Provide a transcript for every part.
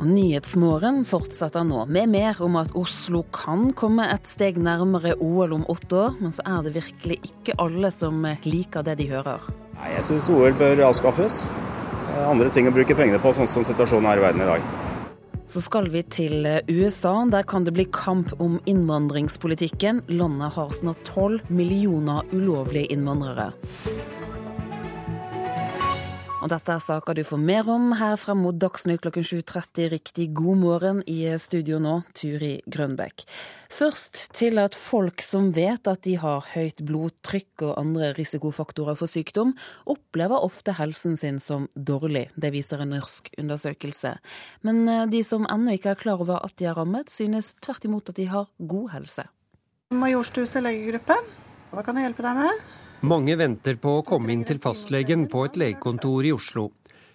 Og Nyhetsmorgen fortsetter nå med mer om at Oslo kan komme et steg nærmere OL om åtte år, men så er det virkelig ikke alle som liker det de hører. Nei, Jeg syns OL bør avskaffes. Andre ting å bruke pengene på, sånn som situasjonen er i verden i dag. Så skal vi til USA. Der kan det bli kamp om innvandringspolitikken. Landet har snart tolv millioner ulovlige innvandrere. Og dette er saker du får mer om her frem mot Dagsnytt klokken 7.30. Riktig god morgen i studio nå, Turi Grønbekk. Først til at folk som vet at de har høyt blodtrykk og andre risikofaktorer for sykdom, opplever ofte helsen sin som dårlig. Det viser en norsk undersøkelse. Men eh, de som ennå ikke er klar over at de er rammet, synes tvert imot at de har god helse. Majorstuset legegruppe, hva kan jeg hjelpe deg med? Mange venter på å komme inn til fastlegen på et legekontor i Oslo.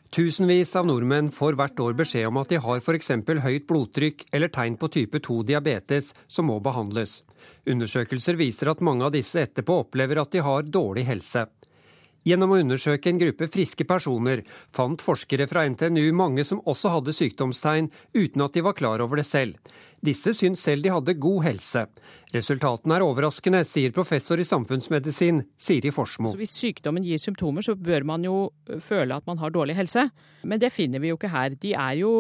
Tusenvis av nordmenn får hvert år beskjed om at de har f.eks. høyt blodtrykk eller tegn på type 2 diabetes som må behandles. Undersøkelser viser at mange av disse etterpå opplever at de har dårlig helse. Gjennom å undersøke en gruppe friske personer fant forskere fra NTNU mange som også hadde sykdomstegn, uten at de var klar over det selv. Disse syntes selv de hadde god helse. Resultatene er overraskende, sier professor i samfunnsmedisin Siri Forsmo. Hvis sykdommen gir symptomer, så bør man jo føle at man har dårlig helse. Men det finner vi jo ikke her. De er jo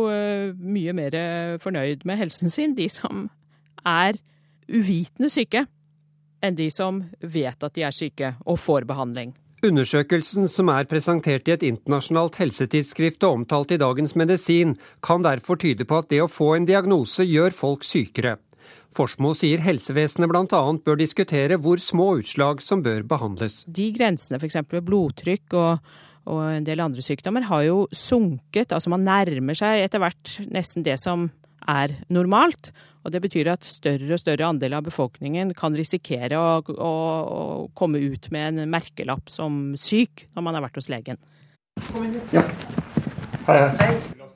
mye mer fornøyd med helsen sin, de som er uvitende syke, enn de som vet at de er syke og får behandling. Undersøkelsen, som er presentert i et internasjonalt helsetidsskrift og omtalt i Dagens Medisin, kan derfor tyde på at det å få en diagnose gjør folk sykere. Forsmo sier helsevesenet bl.a. bør diskutere hvor små utslag som bør behandles. De grensene f.eks. ved blodtrykk og, og en del andre sykdommer har jo sunket. Altså man nærmer seg etter hvert nesten det som er normalt. Og Det betyr at større og større andel av befolkningen kan risikere å, å, å, komme ut med en merkelapp som syk når man har vært hos legen. Ja. Hei, hei.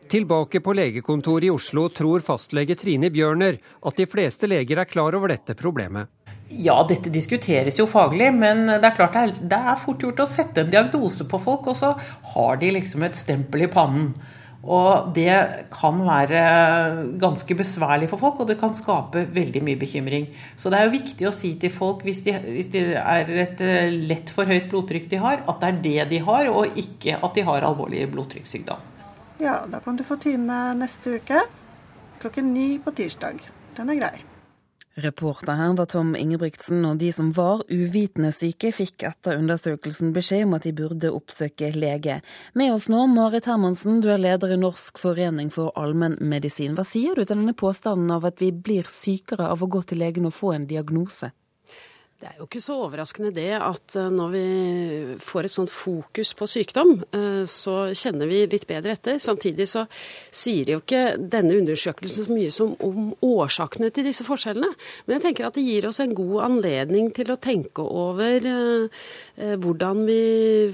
Tilbake på legekontoret i Oslo tror fastlege Trine Bjørner at de fleste leger er klar over dette problemet. Ja, dette diskuteres jo faglig, men det er klart det er, det er fort gjort å sette en diagnose på folk, og så har de liksom et stempel i pannen. Og det kan være ganske besværlig for folk, og det kan skape veldig mye bekymring. Så det er jo viktig å si til folk, hvis, de, det er et eh, lett for høyt blodtrykk de har, at det er det de har, og ikke at de har alvorlig blodtrykkssykdom. Ja, da kan du få time neste uke klokken ni på tirsdag. Den er grei. Reporter her var Tom Ingebrigtsen, og de som var uvitende syke, fikk etter undersøkelsen beskjed om at de burde oppsøke lege. Med oss nå, Marit Hermansen, du er leder i Norsk forening for allmennmedisin. Hva sier du til denne påstanden av at vi blir sykere av å gå til legen og få en diagnose? Det er jo ikke så overraskende det at eh, når vi får et sånt fokus på sykdom, eh, så kjenner vi litt bedre etter. Samtidig så sier de jo ikke denne undersøkelsen så mye som om årsakene til disse forskjellene. Men jeg tenker at det gir oss en god anledning til å tenke over eh, hvordan vi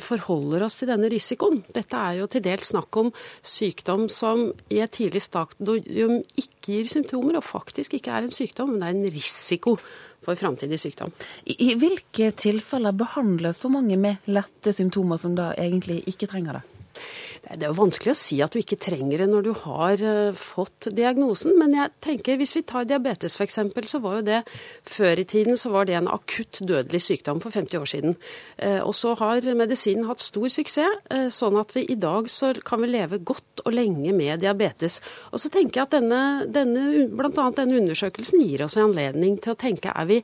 forholder oss til denne risikoen. Dette er jo til dels snakk om sykdom som i et tidlig stadium ikke gir symptomer, og faktisk ikke er en sykdom, men det er en risiko for framtidig sykdom. I, I hvilke tilfeller behandles for mange med lette symptomer som da egentlig ikke trenger det? Det er jo vanskelig å si at du ikke trenger det når du har uh, fått diagnosen, men jeg tenker hvis vi tar diabetes f.eks., så var jo det før i tiden så var det en akutt dødelig sykdom for 50 år siden. Uh, og så har medisinen hatt stor suksess, uh, sånn at vi i dag så kan vi leve godt og lenge med diabetes. Og så tenker jeg at denne, denne, bl.a. denne undersøkelsen gir oss en anledning til å tenke er vi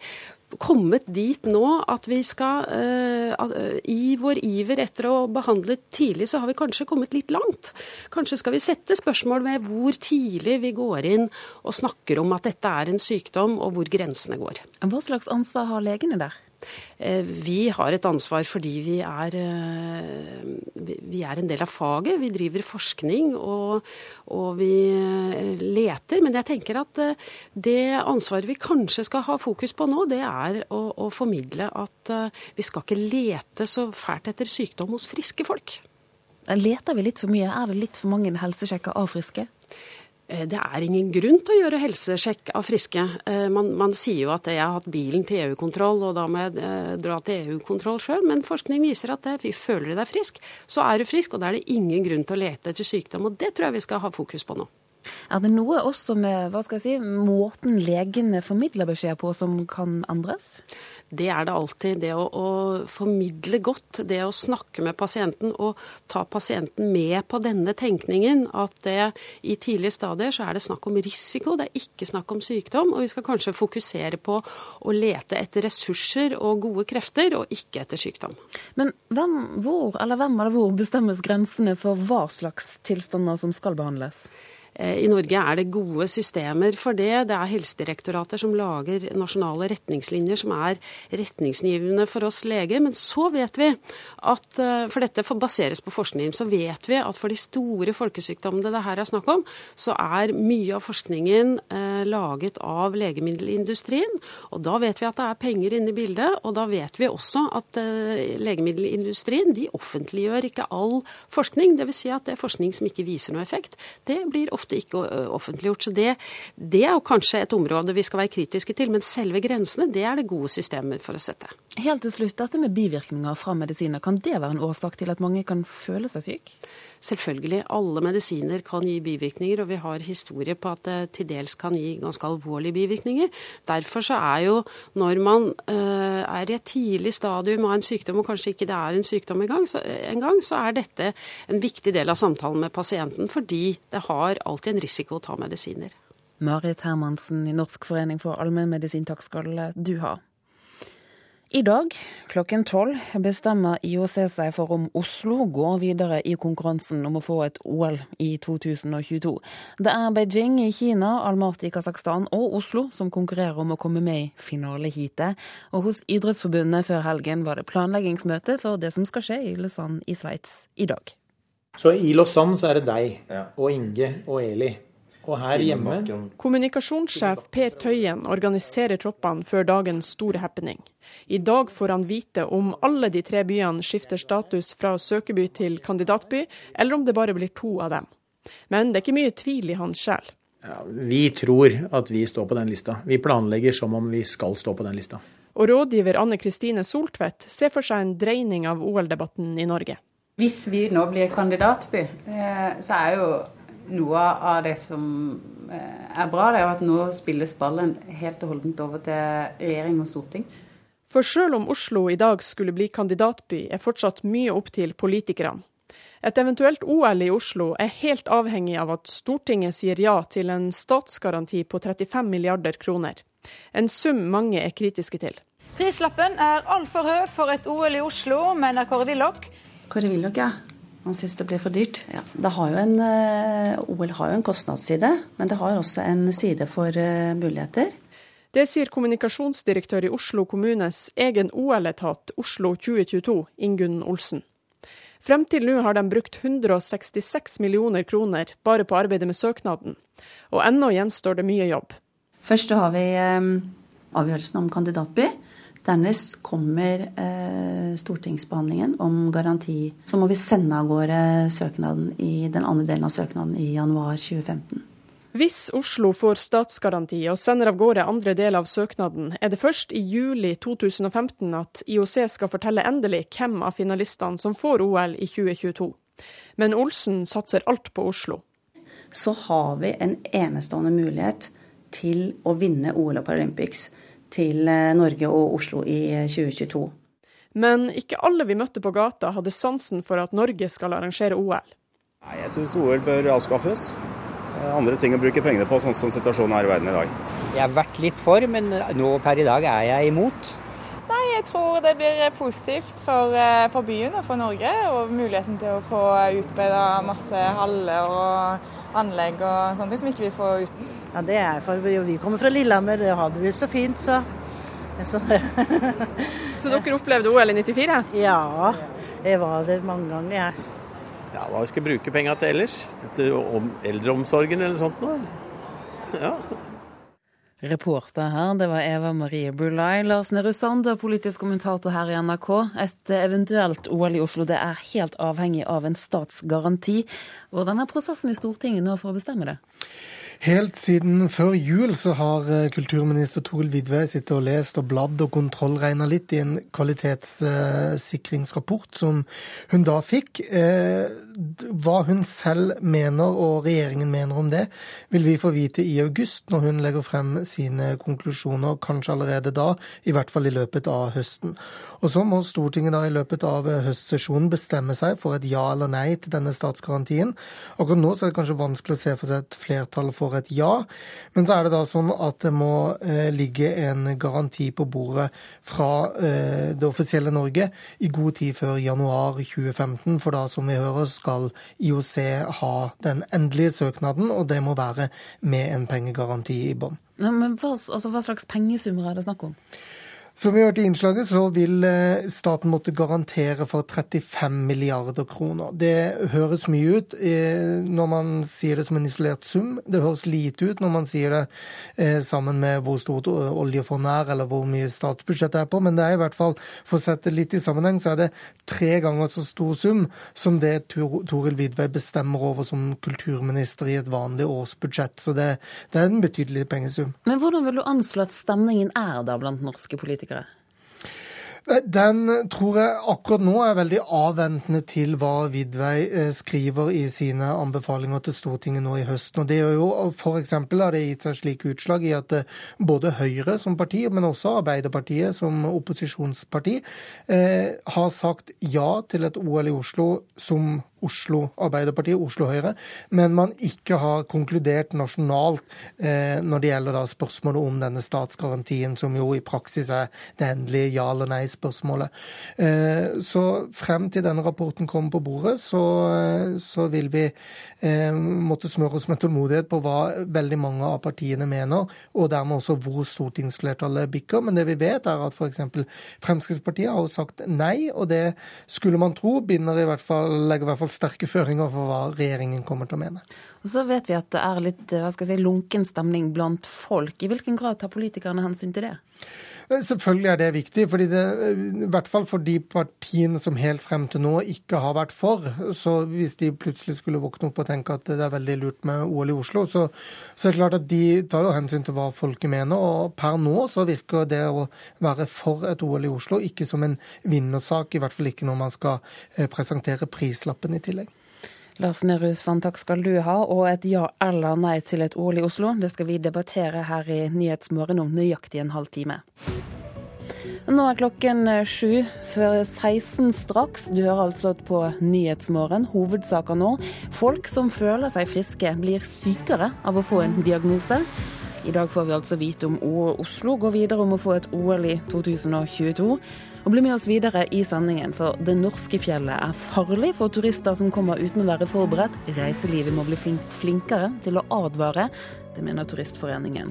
kommet dit nå at vi skal uh, I vår iver etter å behandle tidlig, så har vi kanskje kommet litt langt. Kanskje skal vi sette spørsmål med hvor tidlig vi går inn og snakker om at dette er en sykdom, og hvor grensene går. Hva slags ansvar har legene der? Eh, vi har et ansvar fordi vi er, eh, vi er en del av faget. Vi driver forskning og, og, vi eh, leter. Men jeg tenker at det ansvaret vi kanskje skal ha fokus på nå, det er å, å formidle at vi skal ikke lete så fælt etter sykdom hos friske folk. Leter vi litt for mye? Er det litt for mange helsesjekker av friske? Eh, det er ingen grunn til å gjøre helsesjekk av friske. Eh, man, man sier jo at jeg har hatt bilen til EU-kontroll, og da må jeg eh, dra til EU-kontroll sjøl. Men forskning viser at vi føler deg frisk, så er du frisk, og da er det ingen grunn til å lete etter sykdom. Og det tror jeg vi skal ha fokus på nå. Er det noe også med hva skal jeg si, måten legene formidler beskjed på som kan endres? Det er det alltid. Det å, å, formidle godt, det å snakke med pasienten og ta pasienten med på denne tenkningen. At det i tidlige stadier så er det snakk om risiko, det er ikke snakk om sykdom. Og vi skal kanskje fokusere på å lete etter ressurser og gode krefter, og ikke etter sykdom. Men hvem, hvor, eller hvem eller hvor bestemmes grensene for hva slags tilstander som skal behandles? Eh, I Norge er det gode systemer for det. Det er Helsedirektorater som lager nasjonale retningslinjer som er retningsgivende for oss leger. Men så vet vi at, eh, for dette baseres på forskning, så vet vi at for de store folkesykdommene det her er snakk om, så er mye av forskningen eh, laget av legemiddelindustrien. Og da vet vi at det er penger inne i bildet, og da vet vi også at legemiddelindustrien de offentliggjør ikke all forskning. Dvs. Si at det er forskning som ikke viser noe effekt. Det blir ofte ofte ikke offentliggjort. Så det, det er jo kanskje et område vi skal være kritiske til. Men selve grensene, det er det gode systemer for å sette. Helt til slutt, dette med bivirkninger fra medisiner, kan det være en årsak til at mange kan føle seg syk? Selvfølgelig, alle medisiner kan gi bivirkninger, og vi har historie på at det til dels kan gi ganske alvorlige bivirkninger. Derfor så er jo når man uh, er i et tidlig stadium av en sykdom, og kanskje ikke det er en sykdom engang, så, en gang, så er dette en viktig del av samtalen med pasienten, fordi det har alltid en risiko å ta medisiner. Marit Hermansen i Norsk forening for allmennmedisin, takk skal du ha. I dag klokken tolv bestemmer IOC seg for om Oslo går videre i konkurransen om å få et OL i 2022. Det er Beijing i Kina, Almaty i Kasakhstan og Oslo som konkurrerer om å komme med i finaleheatet. Og hos Idrettsforbundet før helgen var det planleggingsmøte for det som skal skje i Lausanne i Sveits i dag. Så i Lausanne så er det deg og Inge og Eli. Og her hjemme Kommunikasjonssjef Per Tøyen organiserer troppene før dagens store happening. I dag får han vite om alle de tre byene skifter status fra søkeby til kandidatby, eller om det bare blir to av dem. Men det er ikke mye tvil i hans sjel. Ja, vi tror at vi står på den lista. Vi planlegger som om vi skal stå på den lista. Og rådgiver Anne Kristine Soltvedt ser for seg en dreining av OL-debatten i Norge. Hvis vi nå blir kandidatby, eh, så er jo noe av det som eh, er bra, det er at nå spilles ballen helt og holdent over til regjering og storting. For selv om Oslo i dag skulle bli kandidatby, er fortsatt mye opp til politikerne. Et eventuelt OL i Oslo er helt avhengig av at Stortinget sier ja til en statsgaranti på 35 milliarder kroner. En sum mange er kritiske til. Prislappen er altfor høy for et OL i Oslo, mener Kåre Willoch. Kåre Willoch, ja. Man syns det blir for dyrt. Ja, har en, uh, OL har jo en kostnadsside, men det har også en side for uh, muligheter. Det sier kommunikasjonsdirektør i Oslo kommunes egen OL-etat Oslo 2022, Ingunn Olsen. Frem til nå har de brukt 166 millioner kroner bare på arbeidet med søknaden, og ennå gjenstår det mye jobb. Først har vi um, avgjørelsen om kandidatby. Dernest kommer eh, stortingsbehandlingen om garanti. Så må vi sende av gårde søknaden i den andre delen av søknaden i januar 2015. Hvis Oslo får statsgaranti og sender av gårde andre del av søknaden, er det først i juli 2015 at IOC skal fortelle endelig hvem av finalistene som får OL i 2022. Men Olsen satser alt på Oslo. Så har vi en enestående mulighet til å vinne OL og Paralympics til eh, Norge og Oslo i 2022. Eh, Men ikke alle vi møtte på gata hadde sansen for at Norge skal arrangere OL. Nei, jeg syns OL bør avskaffes. Eh, andre ting å bruke pengene på, sånn som situasjonen er i verden i dag. Jeg har vært litt for, men nå per i dag er jeg imot. Nei, jeg tror det blir positivt for, for byen og for Norge. Og muligheten til å få utbedra masse haller og anlegg og sånne ting som ikke vi får uten. Ja, det er for vi kommer fra Lillehammer, det har det så fint, så så. så dere opplevde OL i 94? Ja, jeg var der mange ganger, jeg. Ja, hva skal vi bruke penga til ellers? Til eldreomsorgen eller sånt noe? Ja. Reporter her, det var Eva Marie Bulai. Lars Nehru Sand, politisk kommentator her i NRK. Et eventuelt OL i Oslo det er helt avhengig av en statsgaranti. Hvordan er prosessen i Stortinget nå for å bestemme det? Helt siden før jul så har eh, kulturminister Toril Vidvei sittet og lest og bladd og kontrollregna litt i en kvalitetssikringsrapport som hun da fikk. Eh, hva hun selv mener og regjeringen mener om det, vil vi få vite i august, når hun legger frem sine konklusjoner, kanskje allerede da, i hvert fall i løpet av høsten. Og så må Stortinget da i løpet av høstsesjonen bestemme seg for et ja eller nei til denne statsgarantien. Akkurat nå så er det kanskje vanskelig å se for seg et flertall for et ja, men så er det da sånn at det må eh, ligge en garanti på bordet fra eh, det offisielle Norge i god tid før januar 2015, for da, som vi hører, skal IOC ha den endelige søknaden, og det må være med en pengegaranti i bånn. Men hva, altså, hva slags pengesummer er det snakk om? Som vi hørte i innslaget, så vil eh, staten måtte garantere for 35 milliarder kroner. Det høres mye ut eh, når man sier det som en isolert sum. Det høres lite ut når man sier det eh, sammen med hvor stort oljefondet er, eller hvor mye statsbudsjettet er på. Men det er i hvert fall, for å sette litt i sammenheng, så er det tre ganger så stor sum som det Toril Vidvei bestemmer over som kulturminister i et vanlig årsbudsjett. Så det, det er en betydelig pengesum. Men hvordan vil du anslå at stemningen er da blant norske politikere? Politikere? Den tror jeg akkurat nå er veldig avventende til hva Vidvei eh, skriver i sine anbefalinger til Stortinget nå i høsten. Og det er jo F.eks. har det gitt seg slike utslag i at eh, både Høyre som parti, men også Arbeiderpartiet som opposisjonsparti, eh, har sagt ja til et OL i Oslo som Oslo Arbeiderpartiet, Oslo Høyre, men man ikke har konkludert nasjonalt eh, når det gjelder da spørsmålet om denne statsgarantien, som jo i praksis er det endelige ja eller nei-spørsmålet. Eh, så frem til denne rapporten kommer på bordet, så, eh, så vil vi eh, måtte smøre oss med tålmodighet på hva veldig mange av partiene mener, og dermed også hvor stortingsflertallet bikker. Men det vi vet, er at f.eks. Fremskrittspartiet har jo sagt nei, og det skulle man tro binder i hvert fall, legger i hvert fall sterke føringer for hva regjeringen kommer til å mene. Og Så vet vi at det er litt hva skal jeg si, lunken stemning blant folk. I hvilken grad tar politikerne hensyn til det? Selvfølgelig er det viktig, fordi det, i hvert fall for de partiene som helt frem til nå ikke har vært for. Så hvis de plutselig skulle våkne opp og tenke at det er veldig lurt med OL i Oslo, så, så er det klart at de tar jo hensyn til hva folket mener. Og per nå så virker det å være for et OL i Oslo ikke som en vinnersak, i hvert fall ikke når man skal eh, presentere prislappen i tillegg. Lars Nehru Sand, takk skal du ha. Og et ja eller nei til et OL i Oslo, det skal vi debattere her i Nyhetsmorgen om nøyaktig en halv time. Nå er klokken sju før 16 straks. Du hører altså på Nyhetsmorgen. Hovedsaker nå. Folk som føler seg friske, blir sykere av å få en diagnose. I dag får vi altså vite om Oslo går videre om å få et OL i 2022. Og bli med oss videre i sendingen, for det norske fjellet er farlig for turister som kommer uten å være forberedt. Reiselivet må bli flinkere til å advare. Det mener Turistforeningen.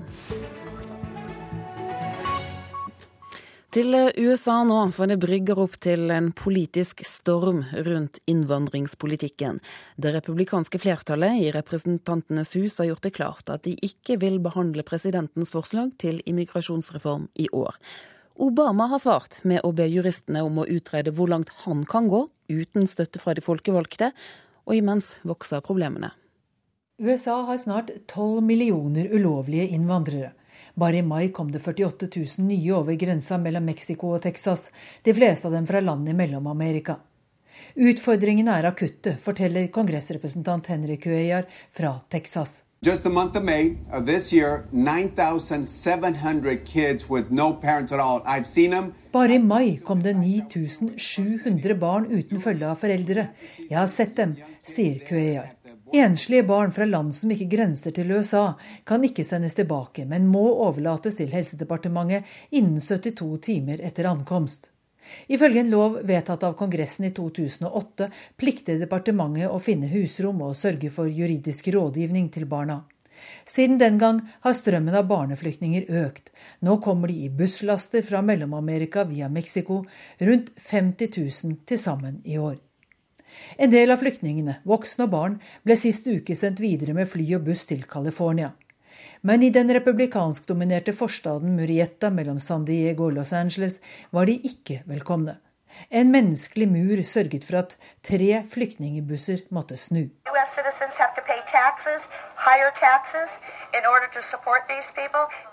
Til USA nå, for det brygger opp til en politisk storm rundt innvandringspolitikken. Det republikanske flertallet i Representantenes hus har gjort det klart at de ikke vil behandle presidentens forslag til immigrasjonsreform i år. Obama har svart med å be juristene om å utrede hvor langt han kan gå uten støtte fra de folkevalgte, og imens vokser problemene. USA har snart 12 millioner ulovlige innvandrere. Bare i mai kom det 48 000 nye over grensa mellom Mexico og Texas, de fleste av dem fra land i Mellom-Amerika. Utfordringene er akutte, forteller kongressrepresentant Henry Cuellar fra Texas. Just the month of May of this year, 9,700 kids with no parents at all. I've seen them. Bare i mai kom det 9700 barn uten følge av foreldre. Jeg har sett dem, sier Kueyar. Enslige barn fra land som ikke grenser til USA, kan ikke sendes tilbake, men må overlates til Helsedepartementet innen 72 timer etter ankomst. Ifølge en lov vedtatt av Kongressen i 2008 plikter departementet å finne husrom og sørge for juridisk rådgivning til barna. Siden den gang har strømmen av barneflyktninger økt. Nå kommer de i busslaster fra Mellom-Amerika via Mexico, rundt 50 000 til sammen i år. En del av flyktningene, voksne og barn, ble sist uke sendt videre med fly og buss til California. Men i den republikanskdominerte forstaden Murietta mellom San Diego og Los Angeles var de ikke velkomne. En menneskelig mur sørget for at tre flyktningebusser måtte snu.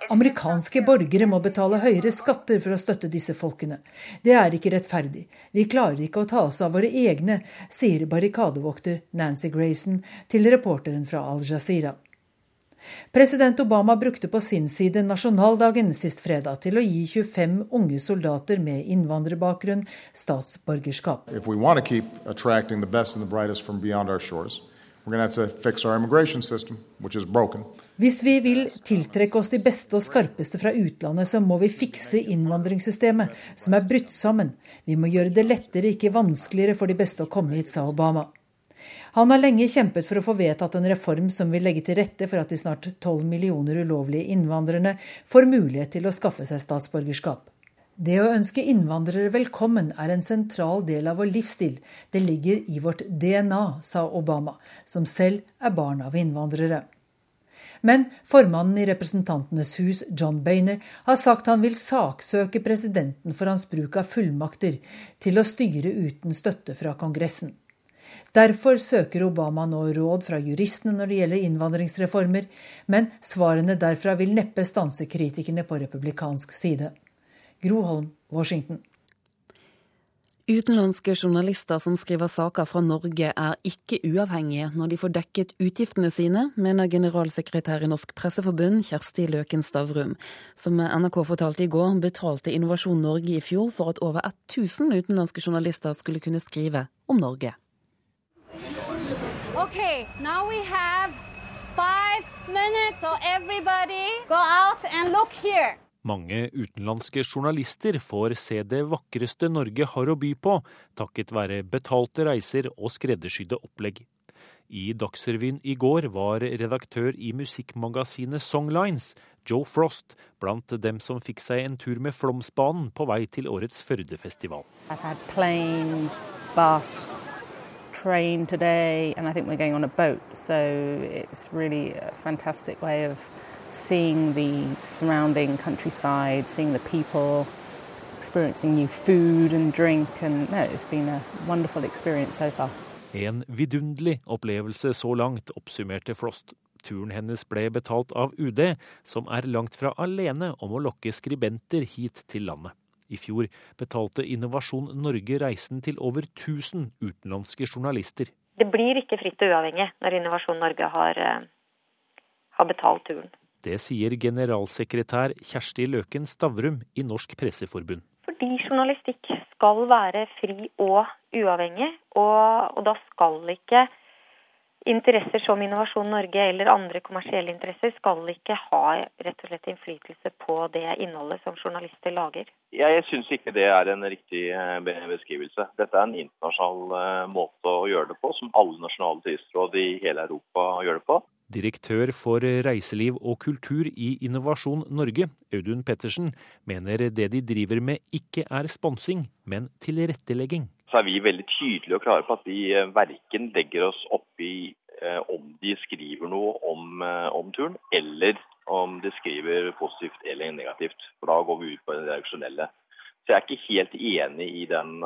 Amerikanske borgere må betale høyere skatter for å støtte disse folkene. Det er ikke rettferdig. Vi klarer ikke å ta oss av våre egne, sier barrikadevokter Nancy Grayson til reporteren fra Al Jazeera. President Obama brukte på sin side nasjonaldagen sist fredag til å gi 25 unge soldater med innvandrerbakgrunn statsborgerskap. Hvis vi vil tiltrekke oss de beste og skarpeste fra utlandet, så må vi fikse innvandringssystemet, som er brutt sammen. Vi må gjøre det lettere, ikke vanskeligere for de beste å komme hit, sa Obama. Han har lenge kjempet for å få vedtatt en reform som vil legge til rette for at de snart 12 millioner ulovlige innvandrerne får mulighet til å skaffe seg statsborgerskap. Det å ønske innvandrere velkommen er en sentral del av vår livsstil. Det ligger i vårt DNA, sa Obama, som selv er barn av innvandrere. Men formannen i Representantenes hus, John Boehner, har sagt han vil saksøke presidenten for hans bruk av fullmakter til å styre uten støtte fra Kongressen. Derfor søker Obama nå råd fra juristene når det gjelder innvandringsreformer, men svarene derfra vil neppe stanse kritikerne på republikansk side. Gro Holm, Washington. Utenlandske journalister som skriver saker fra Norge er ikke uavhengige når de får dekket utgiftene sine, mener generalsekretær i Norsk Presseforbund Kjersti Løken Stavrum. Som NRK fortalte i går, betalte Innovasjon Norge i fjor for at over 1000 utenlandske journalister skulle kunne skrive om Norge. Okay, now we have five minutes, so everybody go out and look here. Mange utenlandske journalister får se det vakreste Norge har å by på, takket være betalte reiser og skreddersydde opplegg. I Dagsrevyen i går var redaktør i musikkmagasinet Songlines, Joe Frost, blant dem som fikk seg en tur med Flåmsbanen på vei til årets Førdefestival. I've had planes, bus, train today, and I think we're going on a boat. So it's really a fantastic way of seeing the surrounding countryside, seeing the people, experiencing new food and drink. And no, it's been a wonderful experience so far. En vidunderlig opplevelse så langt, oppsummerte Frost. Turen hennes ble betalt av UD, som er langt fra alene om å lokke skribenter hit til landet. I fjor betalte Innovasjon Norge reisen til over 1000 utenlandske journalister. Det blir ikke fritt og uavhengig når Innovasjon Norge har, eh, har betalt turen. Det sier generalsekretær Kjersti Løken Stavrum i Norsk Presseforbund. Fordi journalistikk skal være fri og uavhengig, og, og da skal ikke interesser som Innovasjon Norge eller andre kommersielle interesser skal ikke ha rett og slett innflytelse på det innholdet som journalister lager. Jeg syns ikke det er en riktig eh, beskrivelse. Dette er en internasjonal eh, måte å gjøre det på, som alle nasjonale turistråd i hele Europa gjør det på. Direktør for reiseliv og kultur i Innovasjon Norge, Audun Pettersen, mener det de driver med ikke er sponsing, men tilrettelegging så er vi veldig tydelige og klare på at vi eh, verken legger oss opp i eh, om de skriver noe om, eh, om, turen, eller om de skriver positivt eller negativt. For da går vi ut på det reaksjonelle. Så jeg er ikke helt enig i den,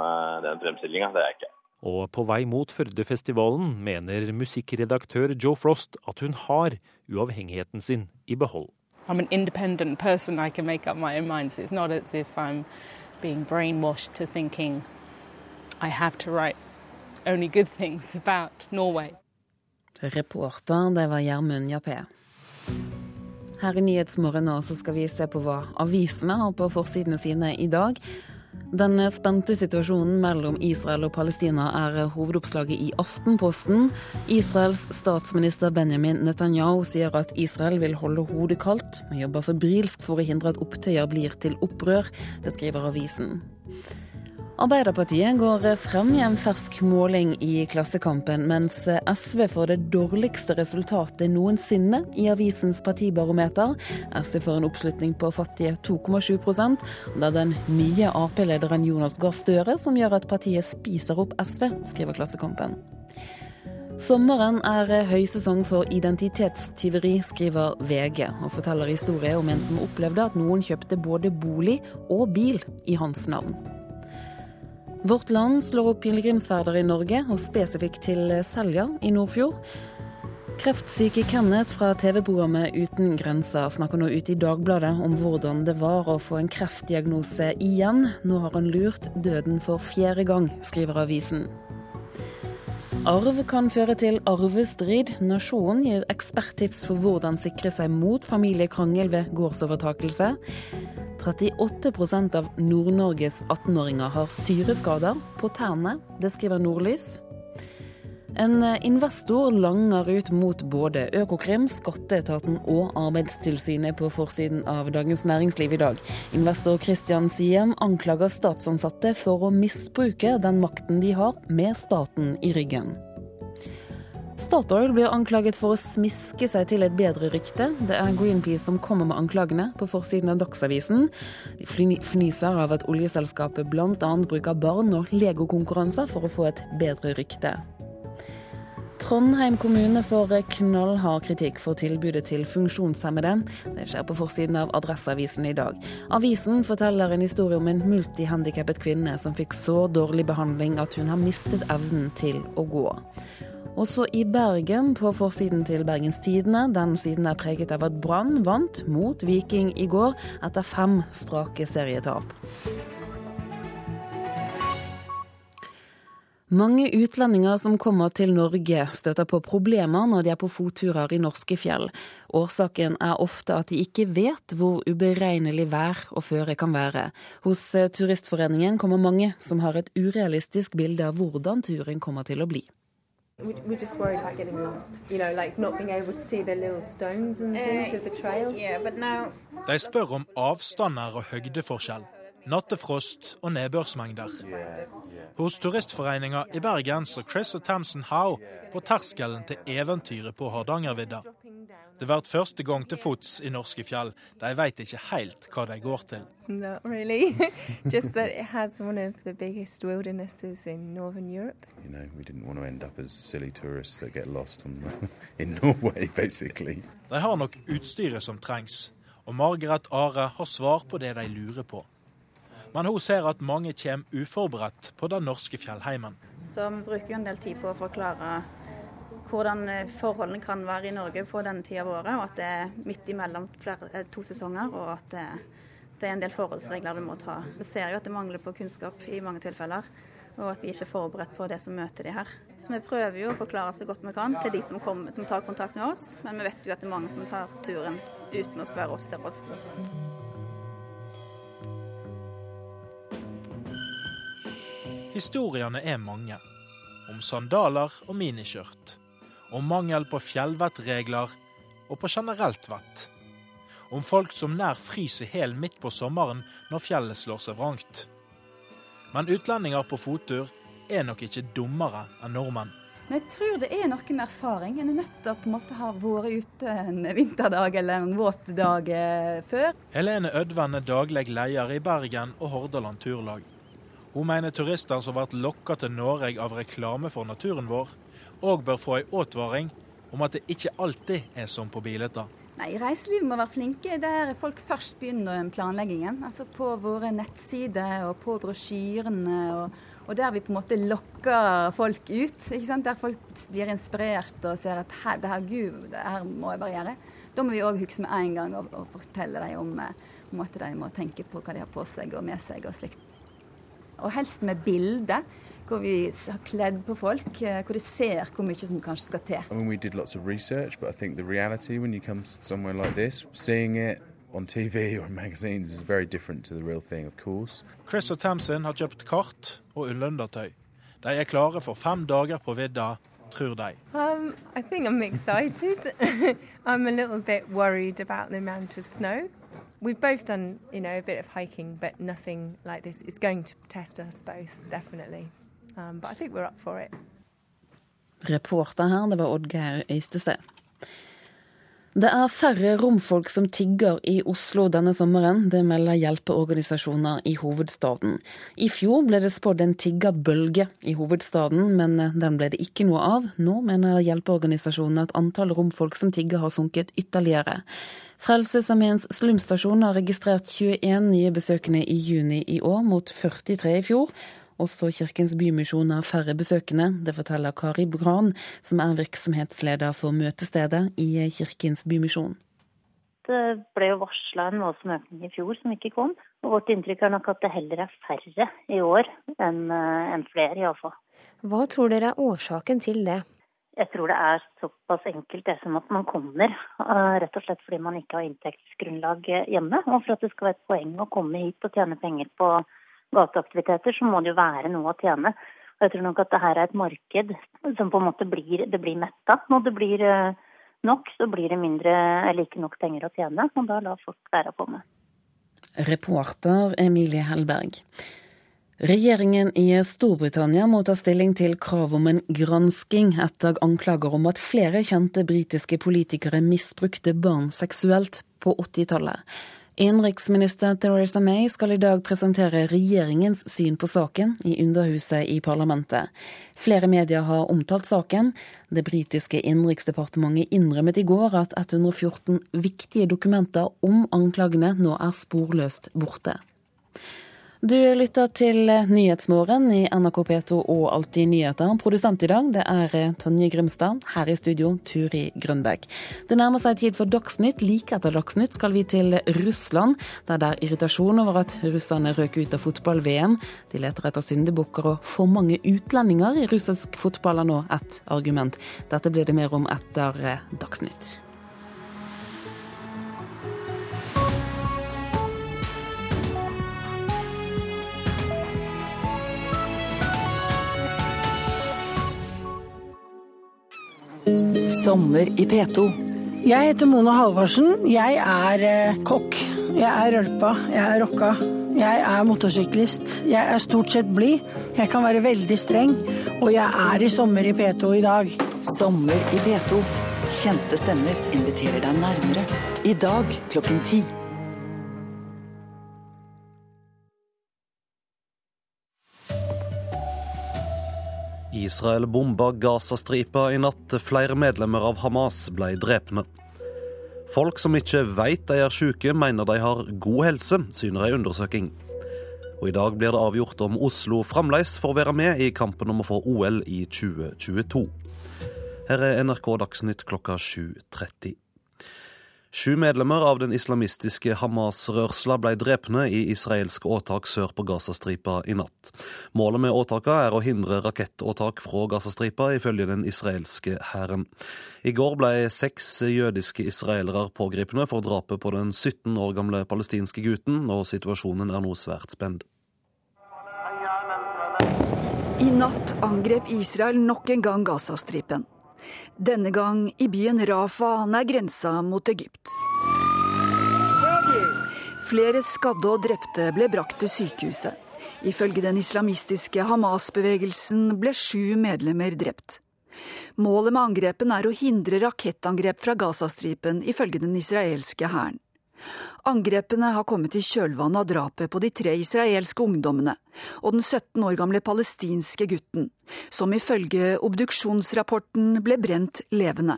den fremstillinga. Det er jeg ikke. Og på vei mot Førdefestivalen mener musikkredaktør Joe Frost at hun har uavhengigheten sin i behold. I'm an independent person. I can make up my own mind. So it's not as if I'm being brainwashed to thinking i have to write only good things about Norway. Reporter, det var Gjermund Jappé. Her i Nyhetsmorgen skal vi se på hva avisene har på forsidene sine i dag. Den spente situasjonen mellom Israel og Palestina er hovedoppslaget i Aftenposten. Israels statsminister Benjamin Netanyahu sier at Israel vil holde hodet kaldt, og jobber febrilsk for å hindre at opptøyer blir til opprør. Det skriver avisen. Arbeiderpartiet går frem i en fersk måling i Klassekampen, mens SV får det dårligste resultatet noensinne i avisens partibarometer. SV får en oppslutning på fattige 2,7 og Det er den nye Ap-lederen Jonas Gahr Støre som gjør at partiet spiser opp SV, skriver Klassekampen. Sommeren er høysesong for identitetstyveri, skriver VG, og forteller historie om en som opplevde at noen kjøpte både bolig og bil i hans navn. Vårt Land slår opp pilegrimsferder i Norge, og spesifikt til Selja i Nordfjord. Kreftsyke Kenneth fra TV-programmet Uten grenser snakker nå ute i Dagbladet om hvordan det var å få en kreftdiagnose igjen. Nå har han lurt døden for fjerde gang, skriver avisen. Arv kan føre til arvestrid. Nasjonen gir eksperttips for hvordan sikre seg mot familiekrangel ved gårdsovertakelse. 38 av Nord-Norges 18-åringer har syreskader på tærne. Det skriver Nordlys. En investor langer ut mot både Økokrim, skatteetaten og Arbeidstilsynet på forsiden av Dagens Næringsliv i dag. Investor Christian Siem anklager statsansatte for å misbruke den makten de har, med staten i ryggen. Statoil blir anklaget for å smiske seg til et bedre rykte. Det er Greenpeace som kommer med anklagene på forsiden av Dagsavisen. De fnyser av at oljeselskapet bl.a. bruker barn og legokonkurranser for å få et bedre rykte. Trondheim kommune får knallhard kritikk for tilbudet til funksjonshemmede. Det skjer på forsiden av Adresseavisen i dag. Avisen forteller en historie om en multihandikappet kvinne som fikk så dårlig behandling at hun har mistet evnen til å gå. Også i Bergen, på forsiden til Bergens Tidende. Den siden er preget av at Brann vant mot Viking i går, etter fem strake serietap. Mange utlendinger som kommer til Norge støter på problemer når de er på fotturer i norske fjell. Årsaken er ofte at de ikke vet hvor uberegnelig vær og føre kan være. Hos eh, Turistforeningen kommer mange som har et urealistisk bilde av hvordan turen kommer til å bli. We're just worried about getting lost. You know, like not being able to see the little stones and things of the trail. Yeah, but now... De spør om avstander og høydeforskjell nattefrost og nedbørsmengder. Hos Turistforeninga i Bergen står Chris og Tamsen Howe på terskelen til eventyret på Hardangervidda. Det blir første gang til fots i norske fjell. De vet ikke helt hva de går til. Not really. Just that it has one of the biggest wildernesses in northern Europe. You know, we didn't want to end up as silly tourists that get lost on, in Norway, basically. De har nok utstyret som trengs, og Margaret Are har svar på det de lurer på. Men hun ser at mange kommer uforberedt på den norske fjellheimen. Så vi bruker jo en del tid på å forklare hvordan eh, forholdene kan være i Norge på denne tida av året, og at det er midt imellom flere, eh, to sesonger, og at det, det, er en del forholdsregler du må ta. Vi ser jo at det mangler på kunnskap i mange tilfeller, og at vi ikke er forberedt på det som møter de her. Så vi prøver jo å forklare så godt vi kan til de som, kommer, som tar kontakt med oss, men vi vet jo at det er mange som tar turen uten å spørre oss til oss. Historiene er mange. Om sandaler og miniskjørt. Om mangel på fjellvettregler og på generelt vett. Om folk som nær fryser hel midt på sommeren når fjellet slår seg vrangt. Men utlendinger på fottur er nok ikke dummere enn nordmenn. Men jeg tror det er noe med erfaring. En er nødt til å på en måte ha vært ute en vinterdag eller en våt dag eh, før. Helene Ødven er daglig leder i Bergen og Hordaland Turlag. Hun mener turister som blir lokka til Norge av reklame for naturen vår, òg bør få ei advaring om at det ikke alltid er som på bilder. Nei, Reiselivet må være flinke der folk først begynner planleggingen. Altså på våre nettsider og på brosjyrene. Og, og, der vi på en måte lokker folk ut. ikke sant? Der folk blir inspirert og ser at her, det her, Gud, det her må jeg bare gjøre. Da må vi òg huske med en gang og, fortelle dem om, eh, om at de må tenke på hva de har på seg og med seg og slikt og helst med bilde. Hvor vi har kledd på folk, eh, hvor de ser hvor mye som kanskje skal til. I mean, we did lots of research, but I think the reality when you come somewhere like this, seeing it on TV or in magazines is very different to the real thing, of course. Chris og Tamsin har kjøpt kart og ullundertøy. De er klare for fem dager på vidda, tror de. Um, I think I'm excited. I'm a little bit worried about the amount of snow. We've both done, you know, a bit of hiking, but nothing like this. It's going to test us both, definitely. Um, but I think we're up for it. Reporter her, det var Oddgeir Øystese. Det er færre romfolk som tigger i Oslo denne sommeren. Det melder hjelpeorganisasjoner i hovedstaden. I fjor ble det spådd en tiggerbølge i hovedstaden, men den ble det ikke noe av. Nå mener hjelpeorganisasjonene at antall romfolk som tigger har sunket ytterligere. Frelsesarmeens slumstasjon har registrert 21 nye besøkende i juni i år, mot 43 i fjor. Også Kirkens Bymisjon har færre besøkende. Det forteller Kari Bran, som er virksomhetsleder for møtestedet i Kirkens Bymisjon. Det ble jo varsla en voldsom økning i fjor som ikke kom. Og vårt inntrykk er nok at det heller er færre i år enn enn flere, iallfall. Hva tror dere er årsaken til det? Jeg tror det er såpass enkelt det som at man kommer, eh, rett og slett fordi man ikke har inntektsgrunnlag hjemme. Og for at det skal være et poeng å komme hit og tjene penger på gateaktiviteter, så må det jo være noe å tjene. Og jeg tror nok at det her er et marked som på en måte blir, det blir metta. Når det blir eh, nok, så blir det mindre eller ikke nok penger å tjene. Og da lar folk være å komme. Reporter Emilie Hellberg. Regjeringen i Storbritannia må ta stilling til krav om en gransking etter anklager om at flere kjente britiske politikere misbrukte barn seksuelt på 80-tallet. Innenriksminister Theresa May skal i dag presentere regjeringens syn på saken i Underhuset i parlamentet. Flere medier har omtalt saken. Det britiske innenriksdepartementet innrømmet i går at 114 viktige dokumenter om anklagene nå er sporløst borte. Du lytter til Nyhetsmorgen i NRK P2 og Alltid nyheter. Produsent i dag det er Tonje Grimstad. Her i studio Turi Grønbæk. Det nærmer seg tid for Dagsnytt. Like etter Dagsnytt skal vi til Russland, der det er irritasjon over at russerne røk ut av fotball-VM. De leter etter syndebukker, og for mange utlendinger i russisk fotball er nå et argument. Dette blir det mer om etter Dagsnytt. Sommer i P2. Jeg heter Mona Halvorsen. Jeg er eh, kokk. Jeg er rølpa. Jeg er rocka. Jeg er motorsyklist. Jeg er stort sett blid. Jeg kan være veldig streng. Og jeg er i Sommer i P2 i dag. Sommer i P2. Kjente stemmer inviterer deg nærmere. I dag klokken ti. Israel bomba Gazastripa i natt. Flere medlemmer av Hamas ble drepne. Folk som ikke vet de er syke, mener de har god helse, syner ei undersøking. Og I dag blir det avgjort om Oslo fremdeles får være med i kampen om å få OL i 2022. Her er NRK Dagsnytt klokka 7.30. Sju medlemmer av den islamistiske Hamas-rørsla ble drepne i israelske åtak sør på Gazastripa i natt. Målet med åtakene er å hindre rakettåtak fra Gazastripa, ifølge den israelske hæren. I går ble seks jødiske israelere pågripne for drapet på den 17 år gamle palestinske gutten, og situasjonen er nå svært spent. I natt angrep Israel nok en gang Gazastripen. Denne gang i byen Rafa nær grensa mot Egypt. Flere skadde og drepte ble brakt til sykehuset. Ifølge den islamistiske Hamas-bevegelsen ble sju medlemmer drept. Målet med angrepen er å hindre rakettangrep fra Gazastripen, ifølge den israelske hæren. Angrepene har kommet i kjølvannet av drapet på de tre israelske ungdommene og den 17 år gamle palestinske gutten, som ifølge obduksjonsrapporten ble brent levende.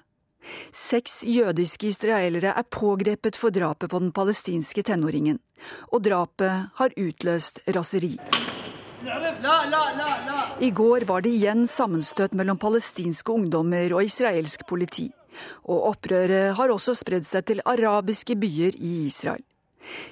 Seks jødiske israelere er pågrepet for drapet på den palestinske tenåringen, og drapet har utløst raseri. I går var det igjen sammenstøt mellom palestinske ungdommer og israelsk politi. Og opprøret har også spredd seg til arabiske byer i Israel.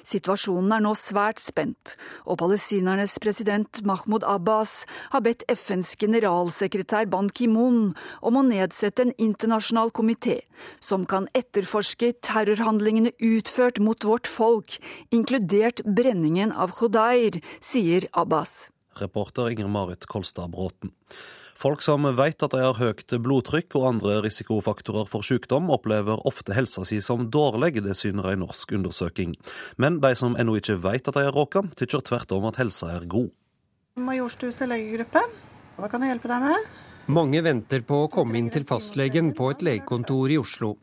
Situasjonen er nå svært spent, og palestinernes president Mahmoud Abbas har bedt FNs generalsekretær Ban Ki-moon om å nedsette en internasjonal komité som kan etterforske terrorhandlingene utført mot vårt folk, inkludert brenningen av Khudair, sier Abbas. Reporter Inger Marit Kolstad Bråten. Folk som vet at de har høyt blodtrykk og andre risikofaktorer for sykdom, opplever ofte helsa si som dårlig, det syner en norsk undersøking. Men de som ennå ikke vet at de er råka, tykker tvert om at helsa er god. Majorstuset legegruppe, hva kan jeg hjelpe deg med? Mange venter på å komme inn til fastlegen på et legekontor i Oslo.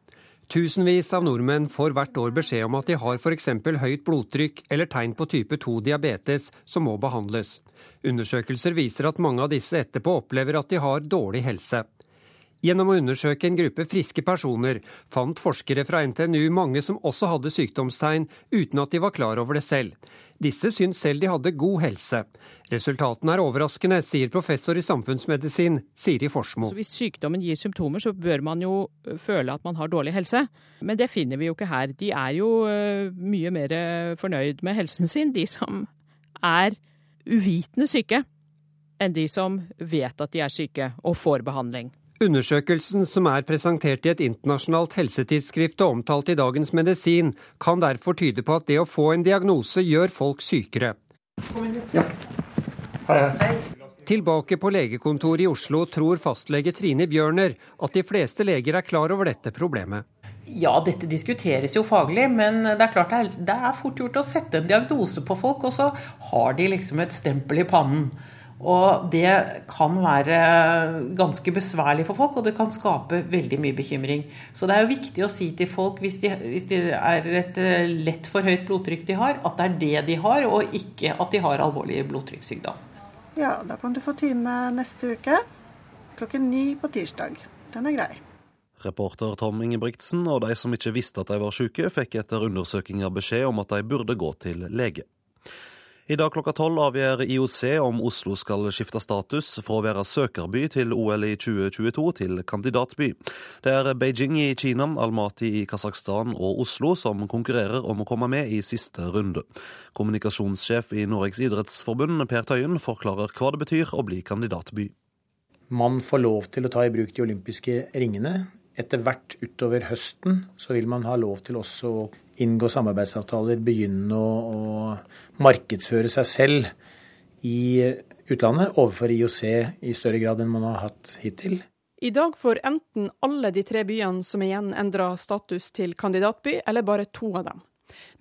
Tusenvis av nordmenn får hvert år beskjed om at de har f.eks. høyt blodtrykk eller tegn på type 2 diabetes som må behandles. Undersøkelser viser at mange av disse etterpå opplever at de har dårlig helse. Gjennom å undersøke en gruppe friske personer fant forskere fra NTNU mange som også hadde sykdomstegn, uten at de var klar over det selv. Disse syntes selv de hadde god helse. Resultatene er overraskende, sier professor i samfunnsmedisin Siri Forsmo. Så hvis sykdommen gir symptomer, så bør man jo føle at man har dårlig helse. Men det finner vi jo ikke her. De er jo mye mer fornøyd med helsen sin, de som er uvitende syke, enn de som vet at de er syke og får behandling. Undersøkelsen, som er presentert i et internasjonalt helsetidsskrift og omtalt i Dagens Medisin, kan derfor tyde på at det å få en diagnose gjør folk sykere. Ja. Hei, hei. Tilbake på legekontoret i Oslo tror fastlege Trine Bjørner at de fleste leger er klar over dette problemet. Ja, dette diskuteres jo faglig, men det er klart det er fort gjort å sette en diagnose på folk, og så har de liksom et stempel i pannen. Og det kan være ganske besværlig for folk, og det kan skape veldig mye bekymring. Så det er jo viktig å si til folk, hvis de, hvis de er et eh, lett for høyt blodtrykk de har, at det er det de har, og ikke at de har alvorlig blodtrykkssykdom. Ja, da kan du få time neste uke klokken ni på tirsdag. Den er grei. Reporter Tom Ingebrigtsen og de som ikke visste at de var syke, fikk etter undersøkinger beskjed om at de burde gå til lege. I dag klokka tolv avgjør IOC om Oslo skal skifte status fra å være søkerby til OL i 2022 til kandidatby. Det er Beijing i Kina, Almaty i Kasakhstan og Oslo som konkurrerer om å komme med i siste runde. Kommunikasjonssjef i Norges idrettsforbund, Per Tøyen, forklarer hva det betyr å bli kandidatby. Man får lov til å ta i bruk de olympiske ringene. Etter hvert utover høsten så vil man ha lov til også å inngå samarbeidsavtaler, begynne å, å markedsføre seg selv i utlandet overfor IOC i større grad enn man har hatt hittil. I dag får enten alle de tre byene som igjen endra status til kandidatby, eller bare to av dem.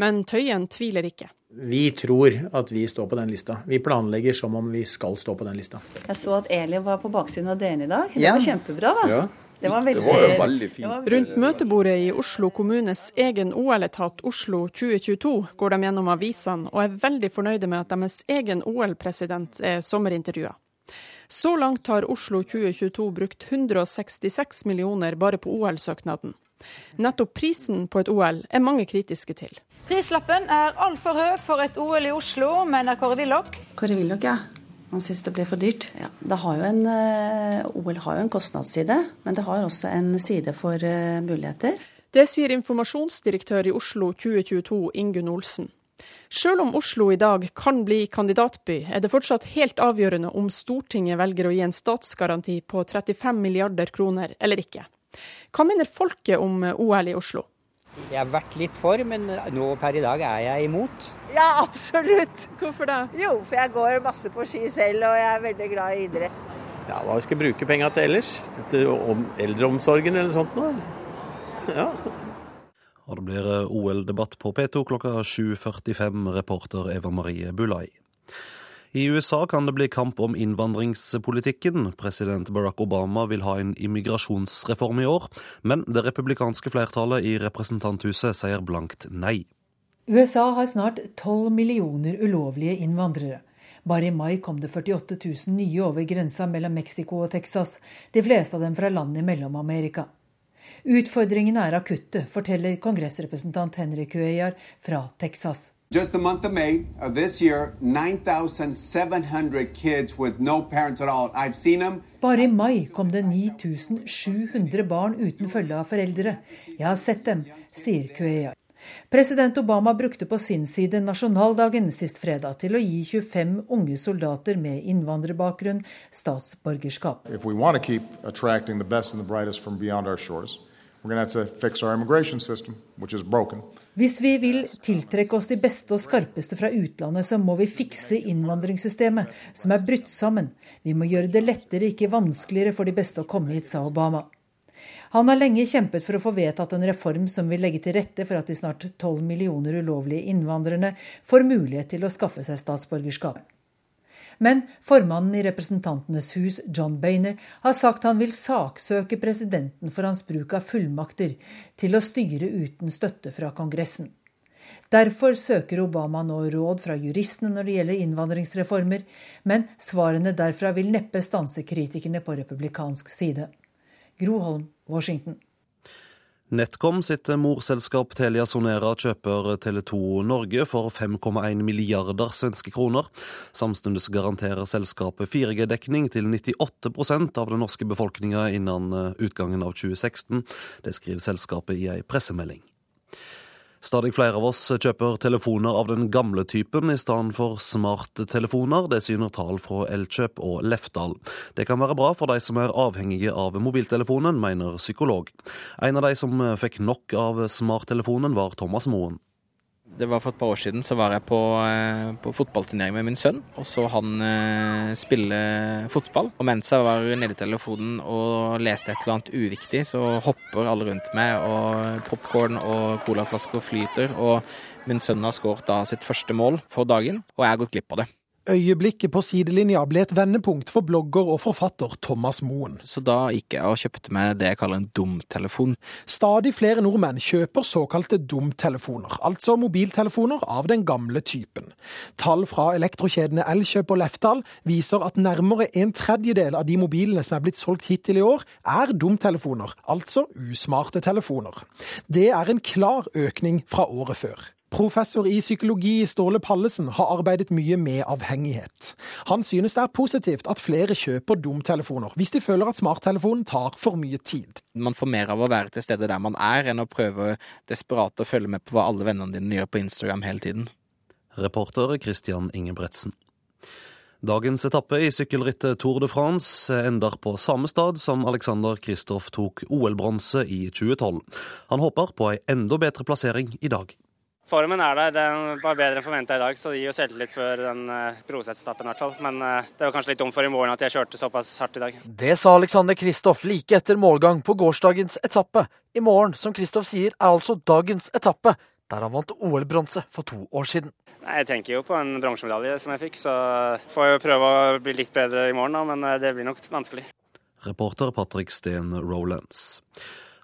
Men Tøyen tviler ikke. Vi tror at vi står på den lista. Vi planlegger som om vi skal stå på den lista. Jeg så at Eli var på baksiden av DN i dag. Det var kjempebra, da. Ja. Det var veldig, det var veldig fint. Rundt møtebordet i Oslo kommunes egen OL-etat Oslo 2022 går de gjennom avisene og er veldig fornøyde med at deres egen OL-president er sommerintervjua. Så langt har Oslo 2022 brukt 166 millioner bare på OL-søknaden. Nettopp prisen på et OL er mange kritiske til. Prislappen er altfor høy for et OL i Oslo, mener Kåre Willoch. Kåre Willoch, ja. Man syns det blir for dyrt. Ja, har en, eh, OL har jo en kostnadsside, men det har også en side for uh, muligheter. Det sier informasjonsdirektør i Oslo 2022, Ingunn Olsen. Selv om Oslo i dag kan bli kandidatby, er det fortsatt helt avgjørende om Stortinget velger å gi en statsgaranti på 35 milliarder kroner eller ikke. Hva mener folket om OL i Oslo? Jeg har vært litt for, men nå per i dag er jeg imot. Ja, absolutt. Hvorfor da? Jo, for jeg går masse på ski selv, og jeg er veldig glad i idrett. Ja, Hva skal jeg bruke penga til ellers? Til eldreomsorgen eller sånt noe? Ja. Og det blir eh, OL-debatt på P2 klokka 7.45, reporter Eva Marie Bulai. I USA kan det bli kamp om innvandringspolitikken. President Barack Obama vil ha en immigrasjonsreform i år, men det republikanske flertallet i representanthuset sier blankt nei. USA har snart 12 millioner ulovlige innvandrere. Bare i mai kom det 48 000 nye over grensa mellom Mexico og Texas, de fleste av dem fra land i Mellom-Amerika. Utfordringene er akutte, forteller kongressrepresentant Henry Cuellar fra Texas. Just the month of May of this year, 9,700 kids with no parents at all. I've seen them. Bare i mai kom det 9700 barn uten følge av foreldre. Jeg har sett dem, sier Cuellar. President Obama brukte på sin side nasjonaldagen sist fredag til å gi 25 unge soldater med innvandrerbakgrunn statsborgerskap. If we want to keep attracting the best and the brightest from beyond our shores, we're going to have to fix our immigration system, which is broken. Hvis vi vil tiltrekke oss de beste og skarpeste fra utlandet, så må vi fikse innvandringssystemet, som er brutt sammen. Vi må gjøre det lettere, ikke vanskeligere for de beste å komme hit, sa Obama. Han har lenge kjempet for å få vedtatt en reform som vil legge til rette for at de snart 12 millioner ulovlige innvandrerne får mulighet til å skaffe seg statsborgerskap. Men formannen i Representantenes hus, John Bainer, har sagt han vil saksøke presidenten for hans bruk av fullmakter til å styre uten støtte fra Kongressen. Derfor søker Obama nå råd fra juristene når det gjelder innvandringsreformer, men svarene derfra vil neppe stanse kritikerne på republikansk side. Gro Holm, Washington. NetCom sitt morselskap Telia Sonera kjøper Tele2 Norge for 5,1 milliarder svenske kroner. Samtidig garanterer selskapet 4G-dekning til 98% av den norske befolkninga innen utgangen av 2016. Det skriver selskapet i ei pressemelding. Stadig flere av oss kjøper telefoner av den gamle typen i stedet for smarttelefoner. Det syner tall fra Elkjøp og Lefdal. Det kan være bra for de som er avhengige av mobiltelefonen, mener psykolog. En av de som fikk nok av smarttelefonen, var Thomas Moen. Det var For et par år siden så var jeg på, eh, på fotballturnering med min sønn. Og så han eh, spille fotball. Og mens jeg var nede i telefonen og leste et eller annet uviktig, så hopper alle rundt meg, og popkorn og colaflasker flyter. Og min sønn har skåret da sitt første mål for dagen, og jeg har gått glipp av det. Øyeblikket på sidelinja ble et vendepunkt for blogger og forfatter Thomas Moen. Så da gikk jeg og kjøpte meg det jeg kaller en dumtelefon. Stadig flere nordmenn kjøper såkalte dumtelefoner, altså mobiltelefoner av den gamle typen. Tall fra elektrokjedene Elkjøp og Lefdal viser at nærmere en tredjedel av de mobilene som er blitt solgt hittil i år, er dumtelefoner, altså usmarte telefoner. Det er en klar økning fra året før. Professor i psykologi Ståle Pallesen har arbeidet mye med avhengighet. Han synes det er positivt at flere kjøper dumtelefoner, hvis de føler at smarttelefonen tar for mye tid. Man får mer av å være til stede der man er, enn å prøve desperat å følge med på hva alle vennene dine gjør på Instagram hele tiden. Reporter Christian Ingebretsen. Dagens etappe i sykkelrittet Tour de France ender på samme stad som Alexander Kristoff tok OL-bronse i 2012. Han håper på ei enda bedre plassering i dag. Formen er der. Den var bedre enn forventa i dag, så det gir jo selvtillit før den uh, Proseth-etappen i hvert fall. Men uh, det var kanskje litt dumt for i morgen at jeg kjørte såpass hardt i dag. Det sa Alexander Kristoff like etter målgang på gårsdagens etappe. I morgen, som Kristoff sier, er altså dagens etappe, der han vant OL-bronse for to år siden. Nei, Jeg tenker jo på en bronsemedalje som jeg fikk, så får jeg jo prøve å bli litt bedre i morgen, da, men det blir nok vanskelig. Reporter Patrick Steen Rolands.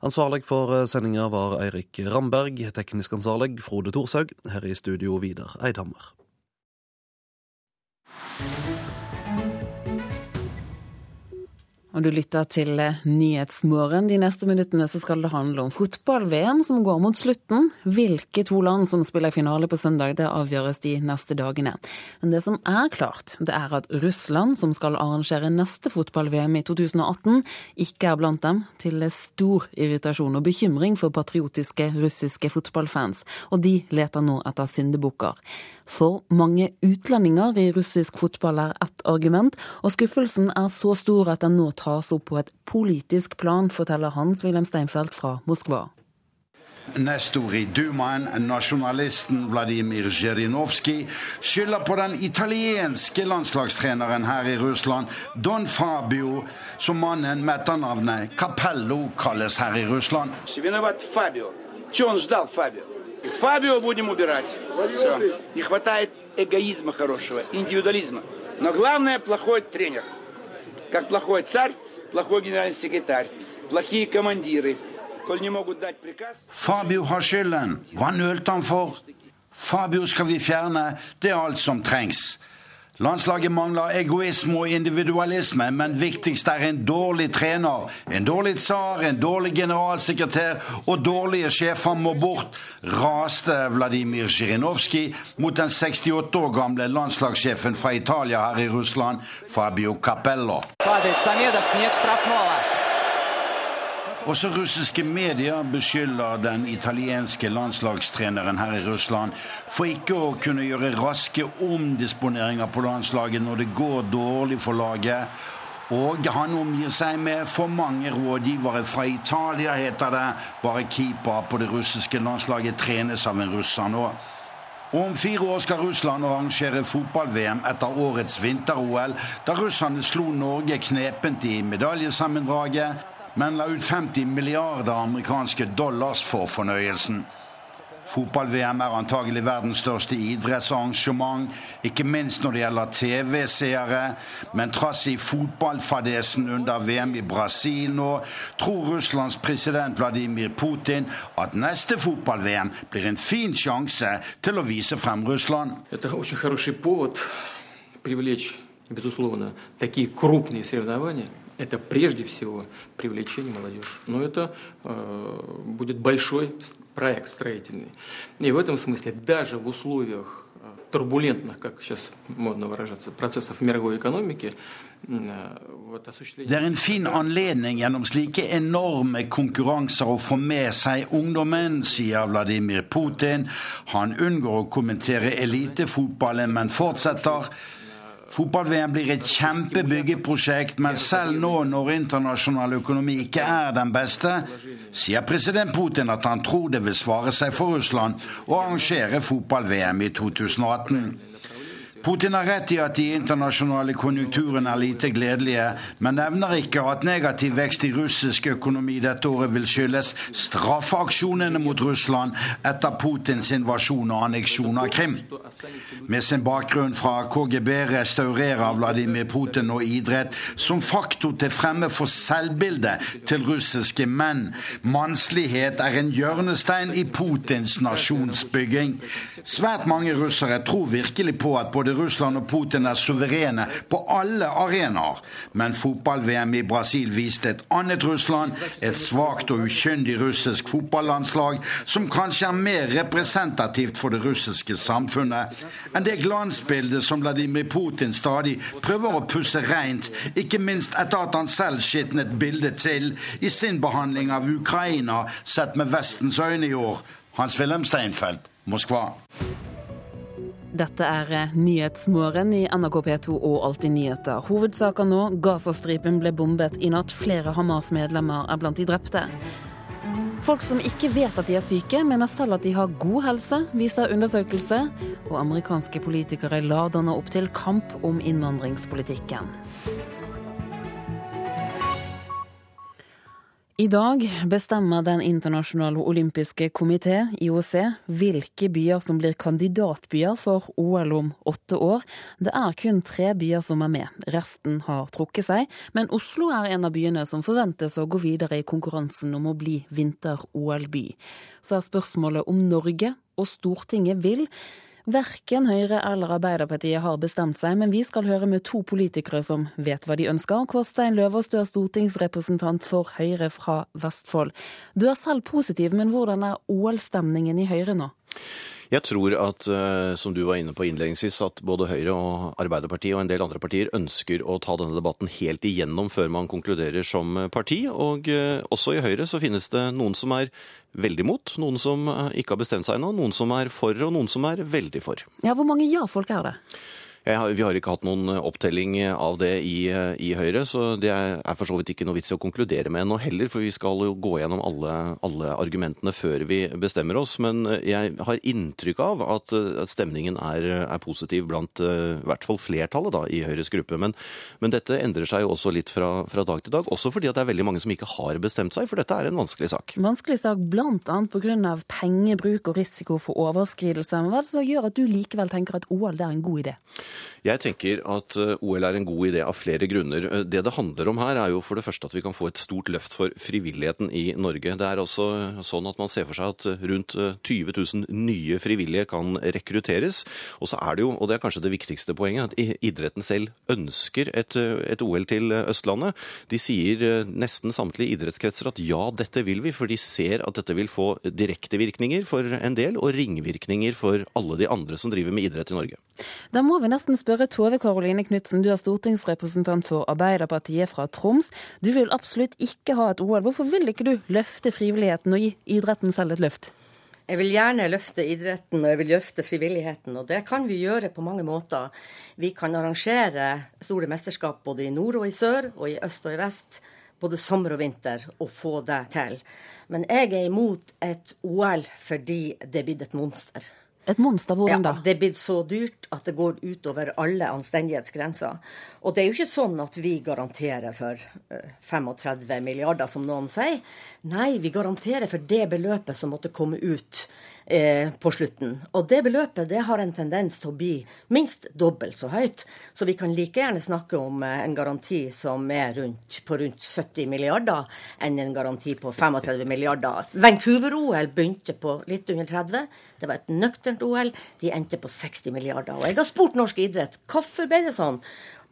Ansvarlig for sendinga var Eirik Ramberg, teknisk ansvarlig Frode Thorshaug. Her i studio Vidar Eidhammer. Og du lytter til Nyhetsmorgen. De neste minuttene så skal det handle om fotball-VM som går mot slutten. Hvilke to land som spiller finale på søndag, det avgjøres de neste dagene. Men det som er klart, det er at Russland, som skal arrangere neste fotball-VM i 2018, ikke er blant dem, til stor irritasjon og bekymring for patriotiske russiske fotballfans. Og de leter nå etter syndebukker. For mange utlendinger i russisk fotball er ett argument, og skuffelsen er så stor at den nå tas opp på et politisk plan, forteller Hans-Wilhelm Steinfeld fra Moskva. Nestor i Dumaen, nasjonalisten Vladimir Zjirinovskij, skylder på den italienske landslagstreneren her i Russland, Don Fabio, som mannen med etternavnet Capello kalles her i Russland. Fabio. Fabio? Фабио будем убирать. Все. Не хватает эгоизма хорошего, индивидуализма. Но главное, плохой тренер. Как плохой царь, плохой генеральный секретарь, плохие командиры. Коль не могут дать приказ... Fabio har skylden. Hva nølte han for? Fabio skal. Landslaget mangler egoisme og individualisme, men viktigst er en dårlig trener. En dårlig tsar, en dårlig generalsekretær og dårlige sjefer må bort, raste Vladimir Zjirinovskij mot den 68 år gamle landslagssjefen fra Italia her i Russland, Fabio Capello. Også russiske medier beskylder den italienske landslagstreneren her i Russland for ikke å kunne gjøre raske omdisponeringer på landslaget når det går dårlig for laget. Og han omgir seg med for mange rådgivere fra Italia, heter det. Bare keeper på det russiske landslaget trenes av en russer nå. Om fire år skal Russland arrangere fotball-VM etter årets vinter-OL, da russerne slo Norge knepent i medaljesammendraget men la ut 50 milliarder amerikanske dollars for fornøyelsen. Fotball-VM er antagelig verdens største idrettsarrangement, ikke minst når det gjelder TV-seere, men trass i fotballfadesen under VM i Brasil nå, tror Russlands president Vladimir Putin at neste fotball-VM blir en fin sjanse til å vise frem Russland. Det er en veldig god grunn til å это прежде всего привлечение молодежи. Но это э, будет большой проект строительный. И в этом смысле даже в условиях э, турбулентных, как сейчас модно выражаться, процессов в мировой экономике, det er en fin anledning gjennom slike enorme konkurranser å få med seg ungdommen, sier Vladimir Putin. Han unngår å kommentere elitefotballen, men fortsetter. Fotball-VM blir et kjempebyggeprosjekt, men selv nå når internasjonal økonomi ikke er den beste, sier president Putin at han tror det vil svare seg for Russland å arrangere fotball-VM i 2018. Putin har rett i at de internasjonale konjunkturene er lite gledelige, men nevner ikke at negativ vekst i russisk økonomi dette året vil skyldes straffeaksjonene mot Russland etter Putins invasjon og anneksjon av Krim. Med sin bakgrunn fra KGB restaurerer Vladimir Putin og idrett som faktor til fremme for selvbildet til russiske menn. Mannslighet er en hjørnestein i Putins nasjonsbygging. Svært mange russere tror virkelig på at både Russland og Putin er suverene på alle arenaer. Men fotball-VM i Brasil viste et annet Russland, et svakt og ukyndig russisk fotballandslag som kanskje er mer representativt for det russiske samfunnet enn det glansbildet som Vladimir Putin stadig prøver å pusse rent, ikke minst etter at han selv skitnet bildet til i sin behandling av Ukraina sett med Vestens øyne i år. Hans-Wilhelm Steinfeld, Moskva. Dette er eh, Nyhetsmorgen i NRK P2 og Alltid nyheter. Hovedsaker nå, Gazastripen ble bombet i natt. Flere Hamas-medlemmer er blant de drepte. Folk som ikke vet at de er syke, mener selv at de har god helse, viser undersøkelse. Og amerikanske politikere lader nå opp til kamp om innvandringspolitikken. I dag bestemmer Den internasjonale olympiske komité, IOC, hvilke byer som blir kandidatbyer for OL om åtte år. Det er kun tre byer som er med, resten har trukket seg. Men Oslo er en av byene som forventes å gå videre i konkurransen om å bli vinter-OL-by. Så er spørsmålet om Norge og Stortinget vil. Verken Høyre eller Arbeiderpartiet har bestemt seg, men vi skal høre med to politikere som vet hva de ønsker. Kårstein Løvaas, du er stortingsrepresentant for Høyre fra Vestfold. Du er selv positiv, men hvordan er OL-stemningen i Høyre nå? Jeg tror at, eh, som du var inne på innledningsvis, at både Høyre og Arbeiderpartiet og en del andre partier ønsker å ta denne debatten helt igjennom før man konkluderer som parti. Og eh, også i Høyre så finnes det noen som er veldig mot, noen som eh, ikke har bestemt seg ennå, noen som er for og noen som er veldig for. Ja, Hvor mange ja-folk er det? Har, vi har ikke hatt noen eh, opptelling av det i, eh, i, Høyre, så det er for så vidt ikke noe vits i å konkludere med nå heller, for vi skal jo gå gjennom alle, alle, argumentene før vi bestemmer oss. Men eh, jeg har inntrykk av at, at stemningen er, er, positiv blant i hvert fall flertallet da, i Høyres gruppe. Men, men, dette endrer seg jo også litt fra, fra, dag til dag, også fordi at det er veldig mange som ikke har bestemt seg, for dette er en vanskelig sak. Vanskelig sak bl.a. pga. pengebruk og risiko for overskridelser. Hva er det som gjør at du likevel tenker at OL er en god idé? Jeg tenker at eh, OL er en god idé av flere grunner. Eh, det det handler om her, er jo for det første at vi kan få et stort løft for frivilligheten i Norge. Det er også sånn at man ser for seg at eh, rundt 20 000 nye frivillige kan rekrutteres. Og så er det jo, og det er kanskje det viktigste poenget, at idretten selv ønsker et, et OL til Østlandet. De sier nesten samtlige idrettskretser at ja, dette vil vi, for de ser at dette vil få direktevirkninger for en del, og ringvirkninger for alle de andre som driver med idrett i Norge. Da må vi nesten spørre Tove Karoline Knutsen, du er stortingsrepresentant for Arbeiderpartiet fra Troms. Du vil absolutt ikke ha et OL. Hvorfor vil ikke du løfte frivilligheten og gi idretten selv et løft? Jeg vil gjerne løfte idretten og jeg vil løfte frivilligheten, og det kan vi gjøre på mange måter. Vi kan arrangere store mesterskap både i nord og i sør, og i øst og i vest. Både sommer og vinter, og få det til. Men jeg er imot et OL fordi det er blitt et monster. Et monster? Hvordan da? Ja, det er blitt så dyrt at det går utover alle anstendighetsgrenser. Og det er jo ikke sånn at vi garanterer for 35 eh, milliarder, som noen sier. Nei, vi garanterer for det beløpet som måtte komme ut eh, på slutten. Og det beløpet det har en tendens til å bli minst dobbelt så høyt. Så vi kan like gjerne snakke om eh, en garanti som er rundt, på rundt 70 milliarder, enn en garanti på 35 milliarder. Vancouver-OL begynte på litt under 30. Det var et nøkternt OL. De endte på 60 milliarder. Og jeg har spurt norsk idrett hvorfor ble det sånn.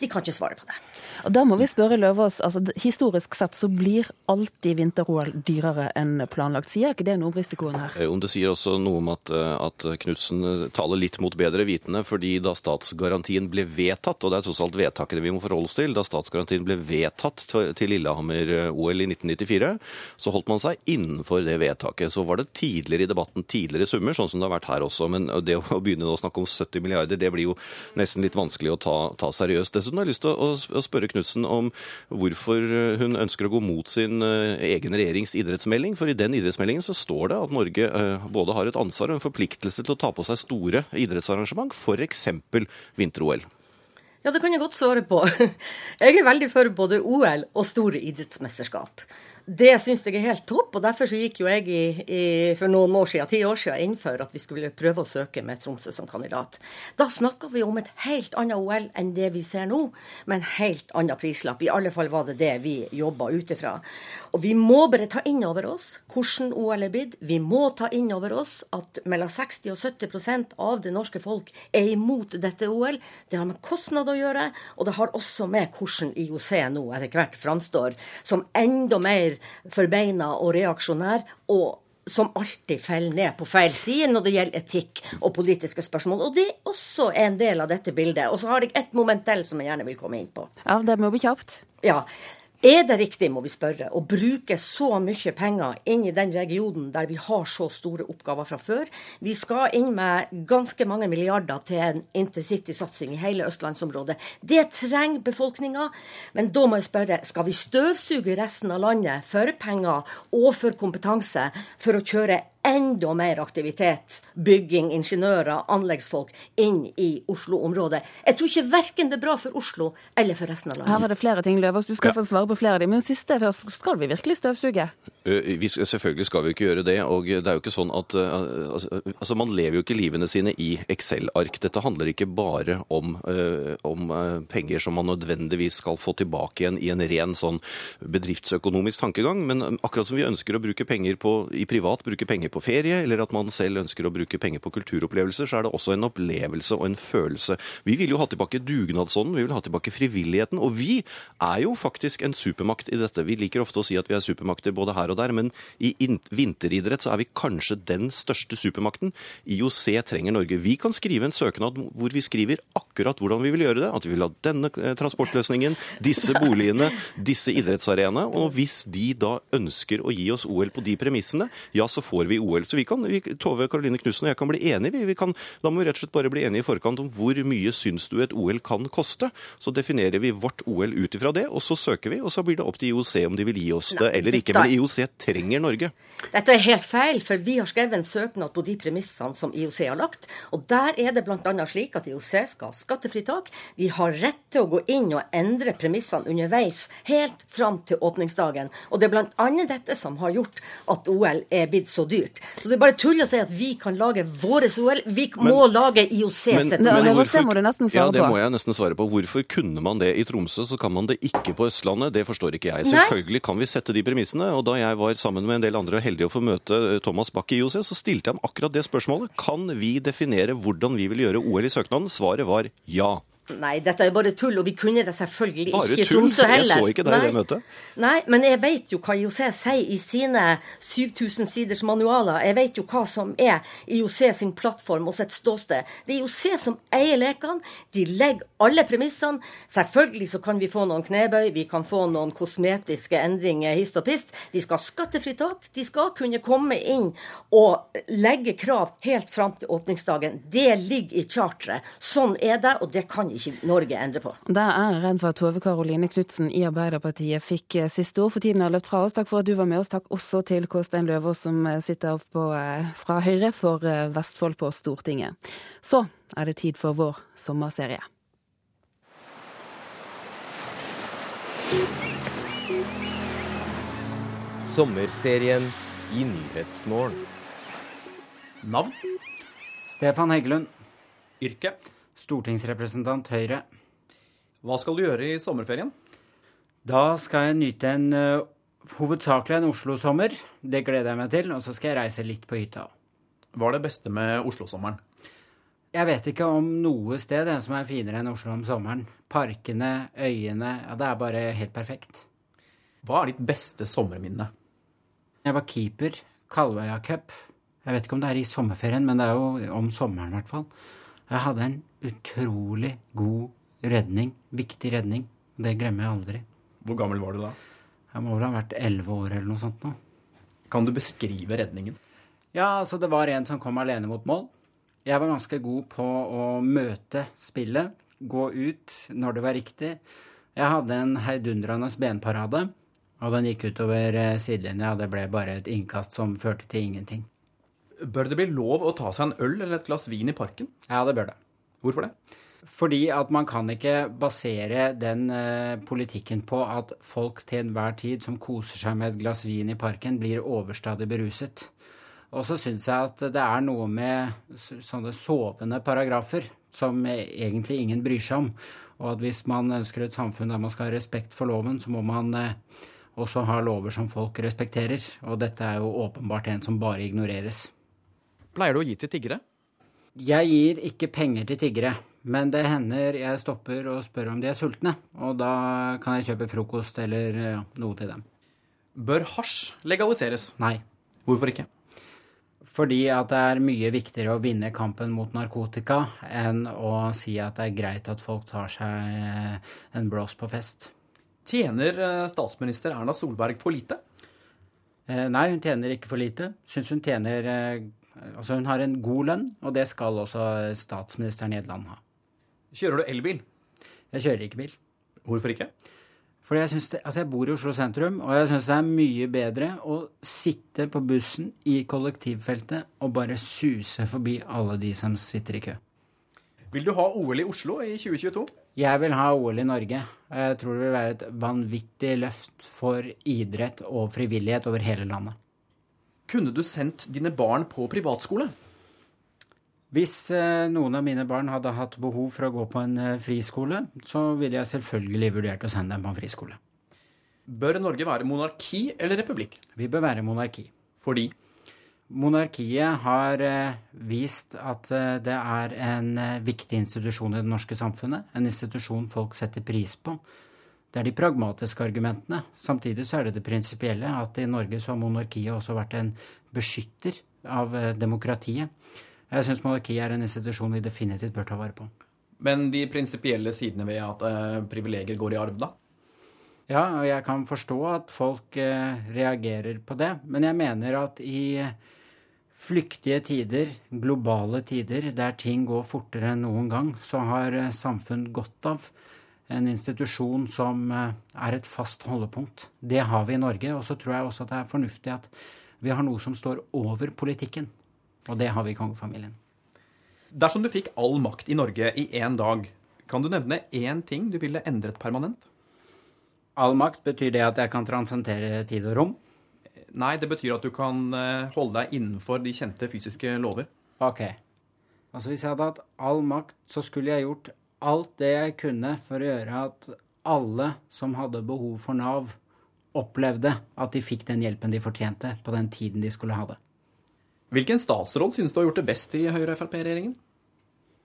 De kan ikke svare på det. Og Da må vi spørre Løvaas, altså historisk sett så blir alltid vinter-OL dyrere enn planlagt. Sier ikke det noe om risikoen her? Jo, det sier også noe om at, eh, at Knutsen eh, taler litt mot bedre vitende, fordi da statsgarantien ble vedtatt, og det er tross alt vedtakene vi må forholde oss til, da statsgarantien ble vedtatt til Lillehammer-OL i 1994, så holdt man seg innenfor det vedtaket. Så var det tidligere i debatten tidligere summer, sånn som det har vært her også. Men det å begynne å snakke om 70 milliarder, det blir jo nesten litt vanskelig å ta, ta seriøst. Dessuten har jeg lyst til å, å spørre Knutsen om hvorfor hun ønsker å gå mot sin eh, egen regjerings idrettsmelding. For i den idrettsmeldingen så står det at Norge eh, både har et ansvar og en forpliktelse til å ta på seg store idrettsarrangement, f.eks. vinter-OL. Ja, det kan jeg godt svare på. Jeg er veldig for både OL og store idrettsmesterskap. Det syns jeg er helt topp, og derfor så gikk jo jeg i, i, for noen år siden, ti år siden inn for at vi skulle prøve å søke med Tromsø som kandidat. Da snakka vi om et helt annet OL enn det vi ser nå, med en helt annen prislapp. I alle fall var det det vi jobba ut ifra. Og vi må bare ta inn over oss hvordan OL er blitt. Vi må ta inn over oss at mellom 60 og 70% av det norske folk er imot dette OL. Det har med kostnad å gjøre, og det har også med hvordan IOC nå etter hvert framstår som enda mer forbeina og reaksjonær, og som alltid faller ned på feil side når det gjelder etikk og politiske spørsmål. Og det er også en del av dette bildet. Og så har jeg et moment til som jeg gjerne vil komme inn på. Ja, Det må bli kjapt. Ja. Er det riktig, må vi spørre, å bruke så mye penger inn i den regionen der vi har så store oppgaver fra før? Vi skal inn med ganske mange milliarder til en intercitysatsing i hele østlandsområdet. Det trenger befolkninga. Men da må jeg spørre, skal vi støvsuge resten av landet for penger og for kompetanse for å kjøre enda mer aktivitet, bygging, ingeniører, anleggsfolk inn i Oslo-området. Jeg tror ikke verken det er bra for Oslo eller for resten av landet. Her var det flere ting, Løvaas. Du skal ja. få svare på flere av dem. Men siste først, skal vi virkelig støvsuge? Vi, selvfølgelig skal vi ikke gjøre det. og det er jo ikke sånn at altså, altså Man lever jo ikke livene sine i Excel-ark. Dette handler ikke bare om, om, penger som man nødvendigvis skal få tilbake igjen i en ren sånn bedriftsøkonomisk tankegang. Men akkurat som vi ønsker å bruke penger på, i privat, bruke penger på ferie, eller at man selv ønsker å bruke penger på kulturopplevelser, så er det også en opplevelse og en følelse. Vi vil jo ha tilbake dugnadsånden, vi vil ha tilbake frivilligheten. Og vi er jo faktisk en supermakt i dette. Vi liker ofte å si at vi er supermakter både her og der, men i vinteridrett så er vi kanskje den største supermakten. IOC trenger Norge. Vi kan skrive en søknad hvor vi skriver akkurat hvordan vi vil gjøre det. At vi vil ha denne eh, transportløsningen, disse boligene, disse idrettsarenaene. Og hvis de da ønsker å gi oss OL på de premissene, ja, så får vi OL. Så vi kan, vi, Tove Karoline Knutsen og jeg kan bli enige. Vi, vi kan, da må vi rett og slett bare bli enige i forkant om hvor mye syns du et OL kan koste. Så definerer vi vårt OL ut ifra det, og så søker vi. Og så blir det opp til IOC om de vil gi oss det eller ikke. Men IOC trenger Norge. Dette er helt feil, for vi har skrevet en søknad på de premissene som IOC har lagt. Og der er det bl.a. slik at IOC skal ha skattefritak. De har rett til å gå inn og endre premissene underveis, helt fram til åpningsdagen. Og det er bl.a. dette som har gjort at OL er blitt så dyrt. Så det er bare tull å si at vi kan lage våre OL. Vi men, må lage IOC sitt OL. Det må du nesten svare på. Ja, det må jeg nesten svare på. Hvorfor kunne man det i Tromsø, så kan man det ikke på Østlandet? Det forstår ikke jeg. Selvfølgelig kan vi sette de premissene. Og da jeg var sammen med en del andre og heldig å få møte eh, Thomas IOC, så stilte jeg ham akkurat det spørsmålet. Kan vi definere hvordan vi vil gjøre OL i søknaden? Svaret var ja. Nei, dette er bare tull, og vi kunne det selvfølgelig bare ikke i Tromsø heller. Bare tull? Jeg så ikke deg i det møtet. Nei, men jeg vet jo hva IOC sier i sine 7000 siders manualer. Jeg vet jo hva som er IOC sin plattform og sitt ståsted. Det er IOC som eier lekene. De legger alle premissene. Selvfølgelig så kan vi få noen knebøy, vi kan få noen kosmetiske endringer hist og pist. De skal ha skattefritak. De skal kunne komme inn og legge krav helt fram til åpningsdagen. Det ligger i charteret. Sånn er det, og det kan ikke Norge endre på. Det er jeg redd for at Tove Karoline Knutsen i Arbeiderpartiet fikk eh, siste ord, for tiden har løpt fra oss. Takk for at du var med oss. Takk også til Kåstein Løvaas som eh, sitter på, eh, fra Høyre for Vestfold på Stortinget. Så er det tid for vår sommerserie. Sommerserien i Nyhetsmorgen. Navn? Stefan Heggelund. Yrke? Stortingsrepresentant Høyre. Hva skal du gjøre i sommerferien? Da skal jeg nyte en uh, hovedsakelig en Oslo-sommer. Det gleder jeg meg til. Og så skal jeg reise litt på hytta. Hva er det beste med Oslo-sommeren? Jeg vet ikke om noe sted som er finere enn Oslo om sommeren. parkene, øyene Ja, det er bare helt perfekt. Hva er ditt beste sommerminne? Jeg var keeper. Kalvøya Cup. Jeg vet ikke om det er i sommerferien, men det er jo om sommeren i hvert fall. Jeg hadde en utrolig god redning. Viktig redning. Det glemmer jeg aldri. Hvor gammel var du da? Jeg må vel ha vært elleve år eller noe sånt nå. Kan du beskrive redningen? Ja, altså det var en som kom alene mot mål. Jeg var ganske god på å møte spillet, gå ut når det var riktig. Jeg hadde en heidundrende benparade, og den gikk utover eh, sidelinja. Det ble bare et innkast som førte til ingenting. Bør det bli lov å ta seg en øl eller et glass vin i parken? Ja, det bør det. Hvorfor det? Fordi at man kan ikke basere den eh, politikken på at folk til enhver tid som koser seg med et glass vin i parken, blir overstadig beruset. Og så syns jeg at det er noe med sånne sovende paragrafer som egentlig ingen bryr seg om. Og at hvis man ønsker et samfunn der man skal ha respekt for loven, så må man eh, også ha lover som folk respekterer. Og dette er jo åpenbart en som bare ignoreres. Pleier du å gi til tiggere? Jeg gir ikke penger til tiggere, men det hender jeg stopper og spør om de er sultne. Og da kan jeg kjøpe frokost eller noe til dem. Bør hasj legaliseres? Nei. Hvorfor ikke? Fordi at det er mye viktigere å vinne kampen mot narkotika enn å si at det er greit at folk tar seg eh, en blås på fest. Tjener eh, statsminister Erna Solberg for lite? Eh, Nei, hun tjener ikke for lite. Syns hun tjener eh, Altså, hun har en god lønn, og det skal også statsministeren i et land ha. Kjører du elbil? Jeg kjører ikke bil. Hvorfor ikke? Fordi jeg, det, altså jeg bor i Oslo sentrum, og jeg syns det er mye bedre å sitte på bussen i kollektivfeltet og bare suse forbi alle de som sitter i kø. Vil du ha OL i Oslo i 2022? Jeg vil ha OL i Norge. Jeg tror det vil være et vanvittig løft for idrett og frivillighet over hele landet. Kunne du sendt dine barn på privatskole? Hvis eh, noen av mine barn hadde hatt behov for å gå på en eh, friskole, så ville jeg selvfølgelig vurdert å sende dem på en friskole. Bør Norge være monarki eller republikk? Vi bør være monarki. Fordi? Monarkiet har eh, vist at det er en viktig institusjon i det norske samfunnet. En institusjon folk setter pris på. Det er de pragmatiske argumentene. Samtidig så er det det prinsipielle at i Norge så har monarkiet også vært en beskytter av eh, demokratiet. Jeg syns monarkiet er en institusjon vi definitivt bør ta vare på. Men de prinsipielle sidene ved at eh, privilegier går i arv, da? Ja, og jeg kan forstå at folk eh, reagerer på det, men jeg mener at i flyktige tider, globale tider, der ting går fortere enn noen gang, så har samfunn godt av en institusjon som eh, er et fast holdepunkt. Det har vi i Norge, og så tror jeg også at det er fornuftig at vi har noe som står over politikken. Og det har vi i kongefamilien. Dersom du fikk all makt i Norge i én dag, kan du nevne én ting du ville endret permanent? All makt, betyr det at jeg kan transentere tid og rom? Nei, det betyr at du kan eh, holde deg innenfor de kjente fysiske lover. Ok. Altså Hvis jeg hadde hatt all makt, så skulle jeg gjort alt det jeg kunne for å gjøre at alle som hadde behov for Nav, opplevde at de fikk den hjelpen de fortjente på den tiden de skulle ha det. Hvilken statsråd synes du har gjort det best i Høyre-Frp-regjeringen?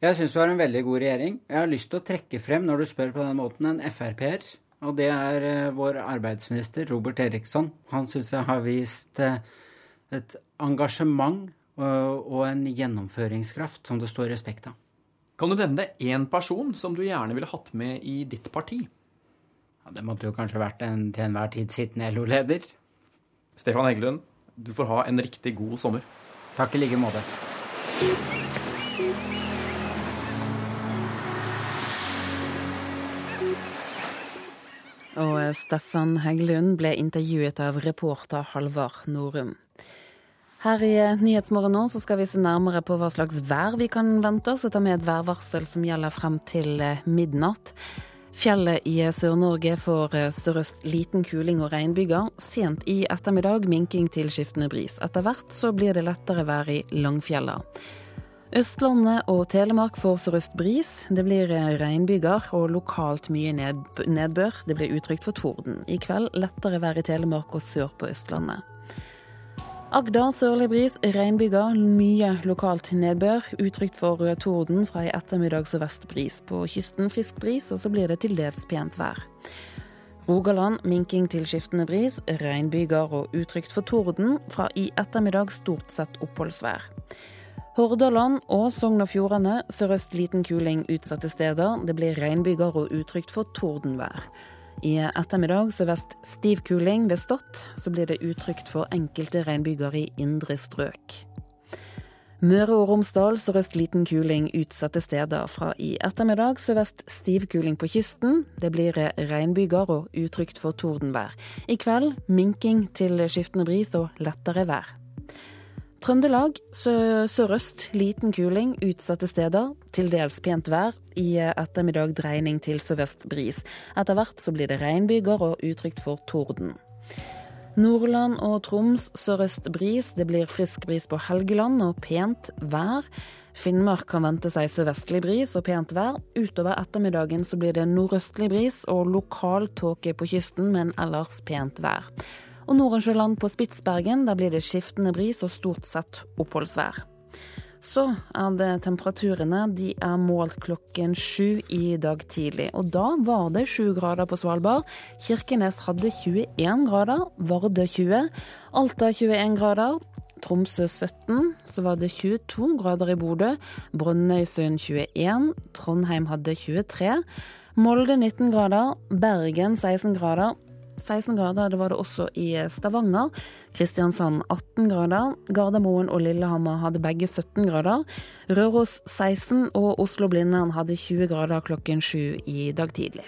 Jeg syns vi har en veldig god regjering. Jeg har lyst til å trekke frem, når du spør på den måten, en Frp-er. Og det er eh, vår arbeidsminister, Robert Eriksson. Han syns jeg har vist eh, et engasjement og, og en gjennomføringskraft som det står respekt av. Kan du nevne én person som du gjerne ville hatt med i ditt parti? Ja, det måtte jo kanskje vært en til enhver tid sittende LO-leder. Stefan Heggelund, du får ha en riktig god sommer. Takk i like måte. Og Steffen Heggelund ble intervjuet av reporter Halvard Norum. Her i Nyhetsmorgen nå så skal vi se nærmere på hva slags vær vi kan vente oss, og ta med et værvarsel som gjelder frem til midnatt. Fjellet i Sør-Norge får sørøst liten kuling og regnbyger. Sent i ettermiddag minking til skiftende bris. Etter hvert så blir det lettere vær i Langfjella. Østlandet og Telemark får sørøst bris. Det blir regnbyger og lokalt mye nedbør. Det blir utrygt for torden. I kveld lettere vær i Telemark og sør på Østlandet. Agder sørlig bris, regnbyger, mye lokalt nedbør. Utrygt for torden fra i ettermiddag sørvest bris. På kysten frisk bris, og så blir det til dels pent vær. Rogaland minking til skiftende bris, regnbyger og utrygt for torden. Fra i ettermiddag stort sett oppholdsvær. Hordaland og Sogn og Fjordane sørøst liten kuling utsatte steder. Det blir regnbyger og utrygt for tordenvær. I ettermiddag sørvest stiv kuling ved Stad. Så blir det utrygt for enkelte regnbyger i indre strøk. Møre og Romsdal sørøst liten kuling utsatte steder. Fra i ettermiddag sørvest stiv kuling på kysten. Det blir regnbyger og utrygt for tordenvær. I kveld minking til skiftende bris og lettere vær. Trøndelag sørøst liten kuling utsatte steder. Til dels pent vær. I ettermiddag dreining til sørvest bris. Etter hvert så blir det regnbyger og utrygt for torden. Nordland og Troms sørøst bris. Det blir frisk bris på Helgeland og pent vær. Finnmark kan vente seg sørvestlig bris og pent vær. Utover ettermiddagen så blir det nordøstlig bris og lokal tåke på kysten, men ellers pent vær. Og Nordensjøland på Spitsbergen, der blir det skiftende bris og stort sett oppholdsvær. Så er det temperaturene. De er målt klokken sju i dag tidlig. Og da var det sju grader på Svalbard. Kirkenes hadde 21 grader. Vardø 20. Alta 21 grader. Tromsø 17. Så var det 22 grader i Bodø. Brønnøysund 21. Trondheim hadde 23. Molde 19 grader. Bergen 16 grader. 16 grader det var det også i Stavanger. Kristiansand 18 grader. Gardermoen og Lillehammer hadde begge 17 grader. Røros 16 og Oslo-Blindern hadde 20 grader klokken sju i dag tidlig.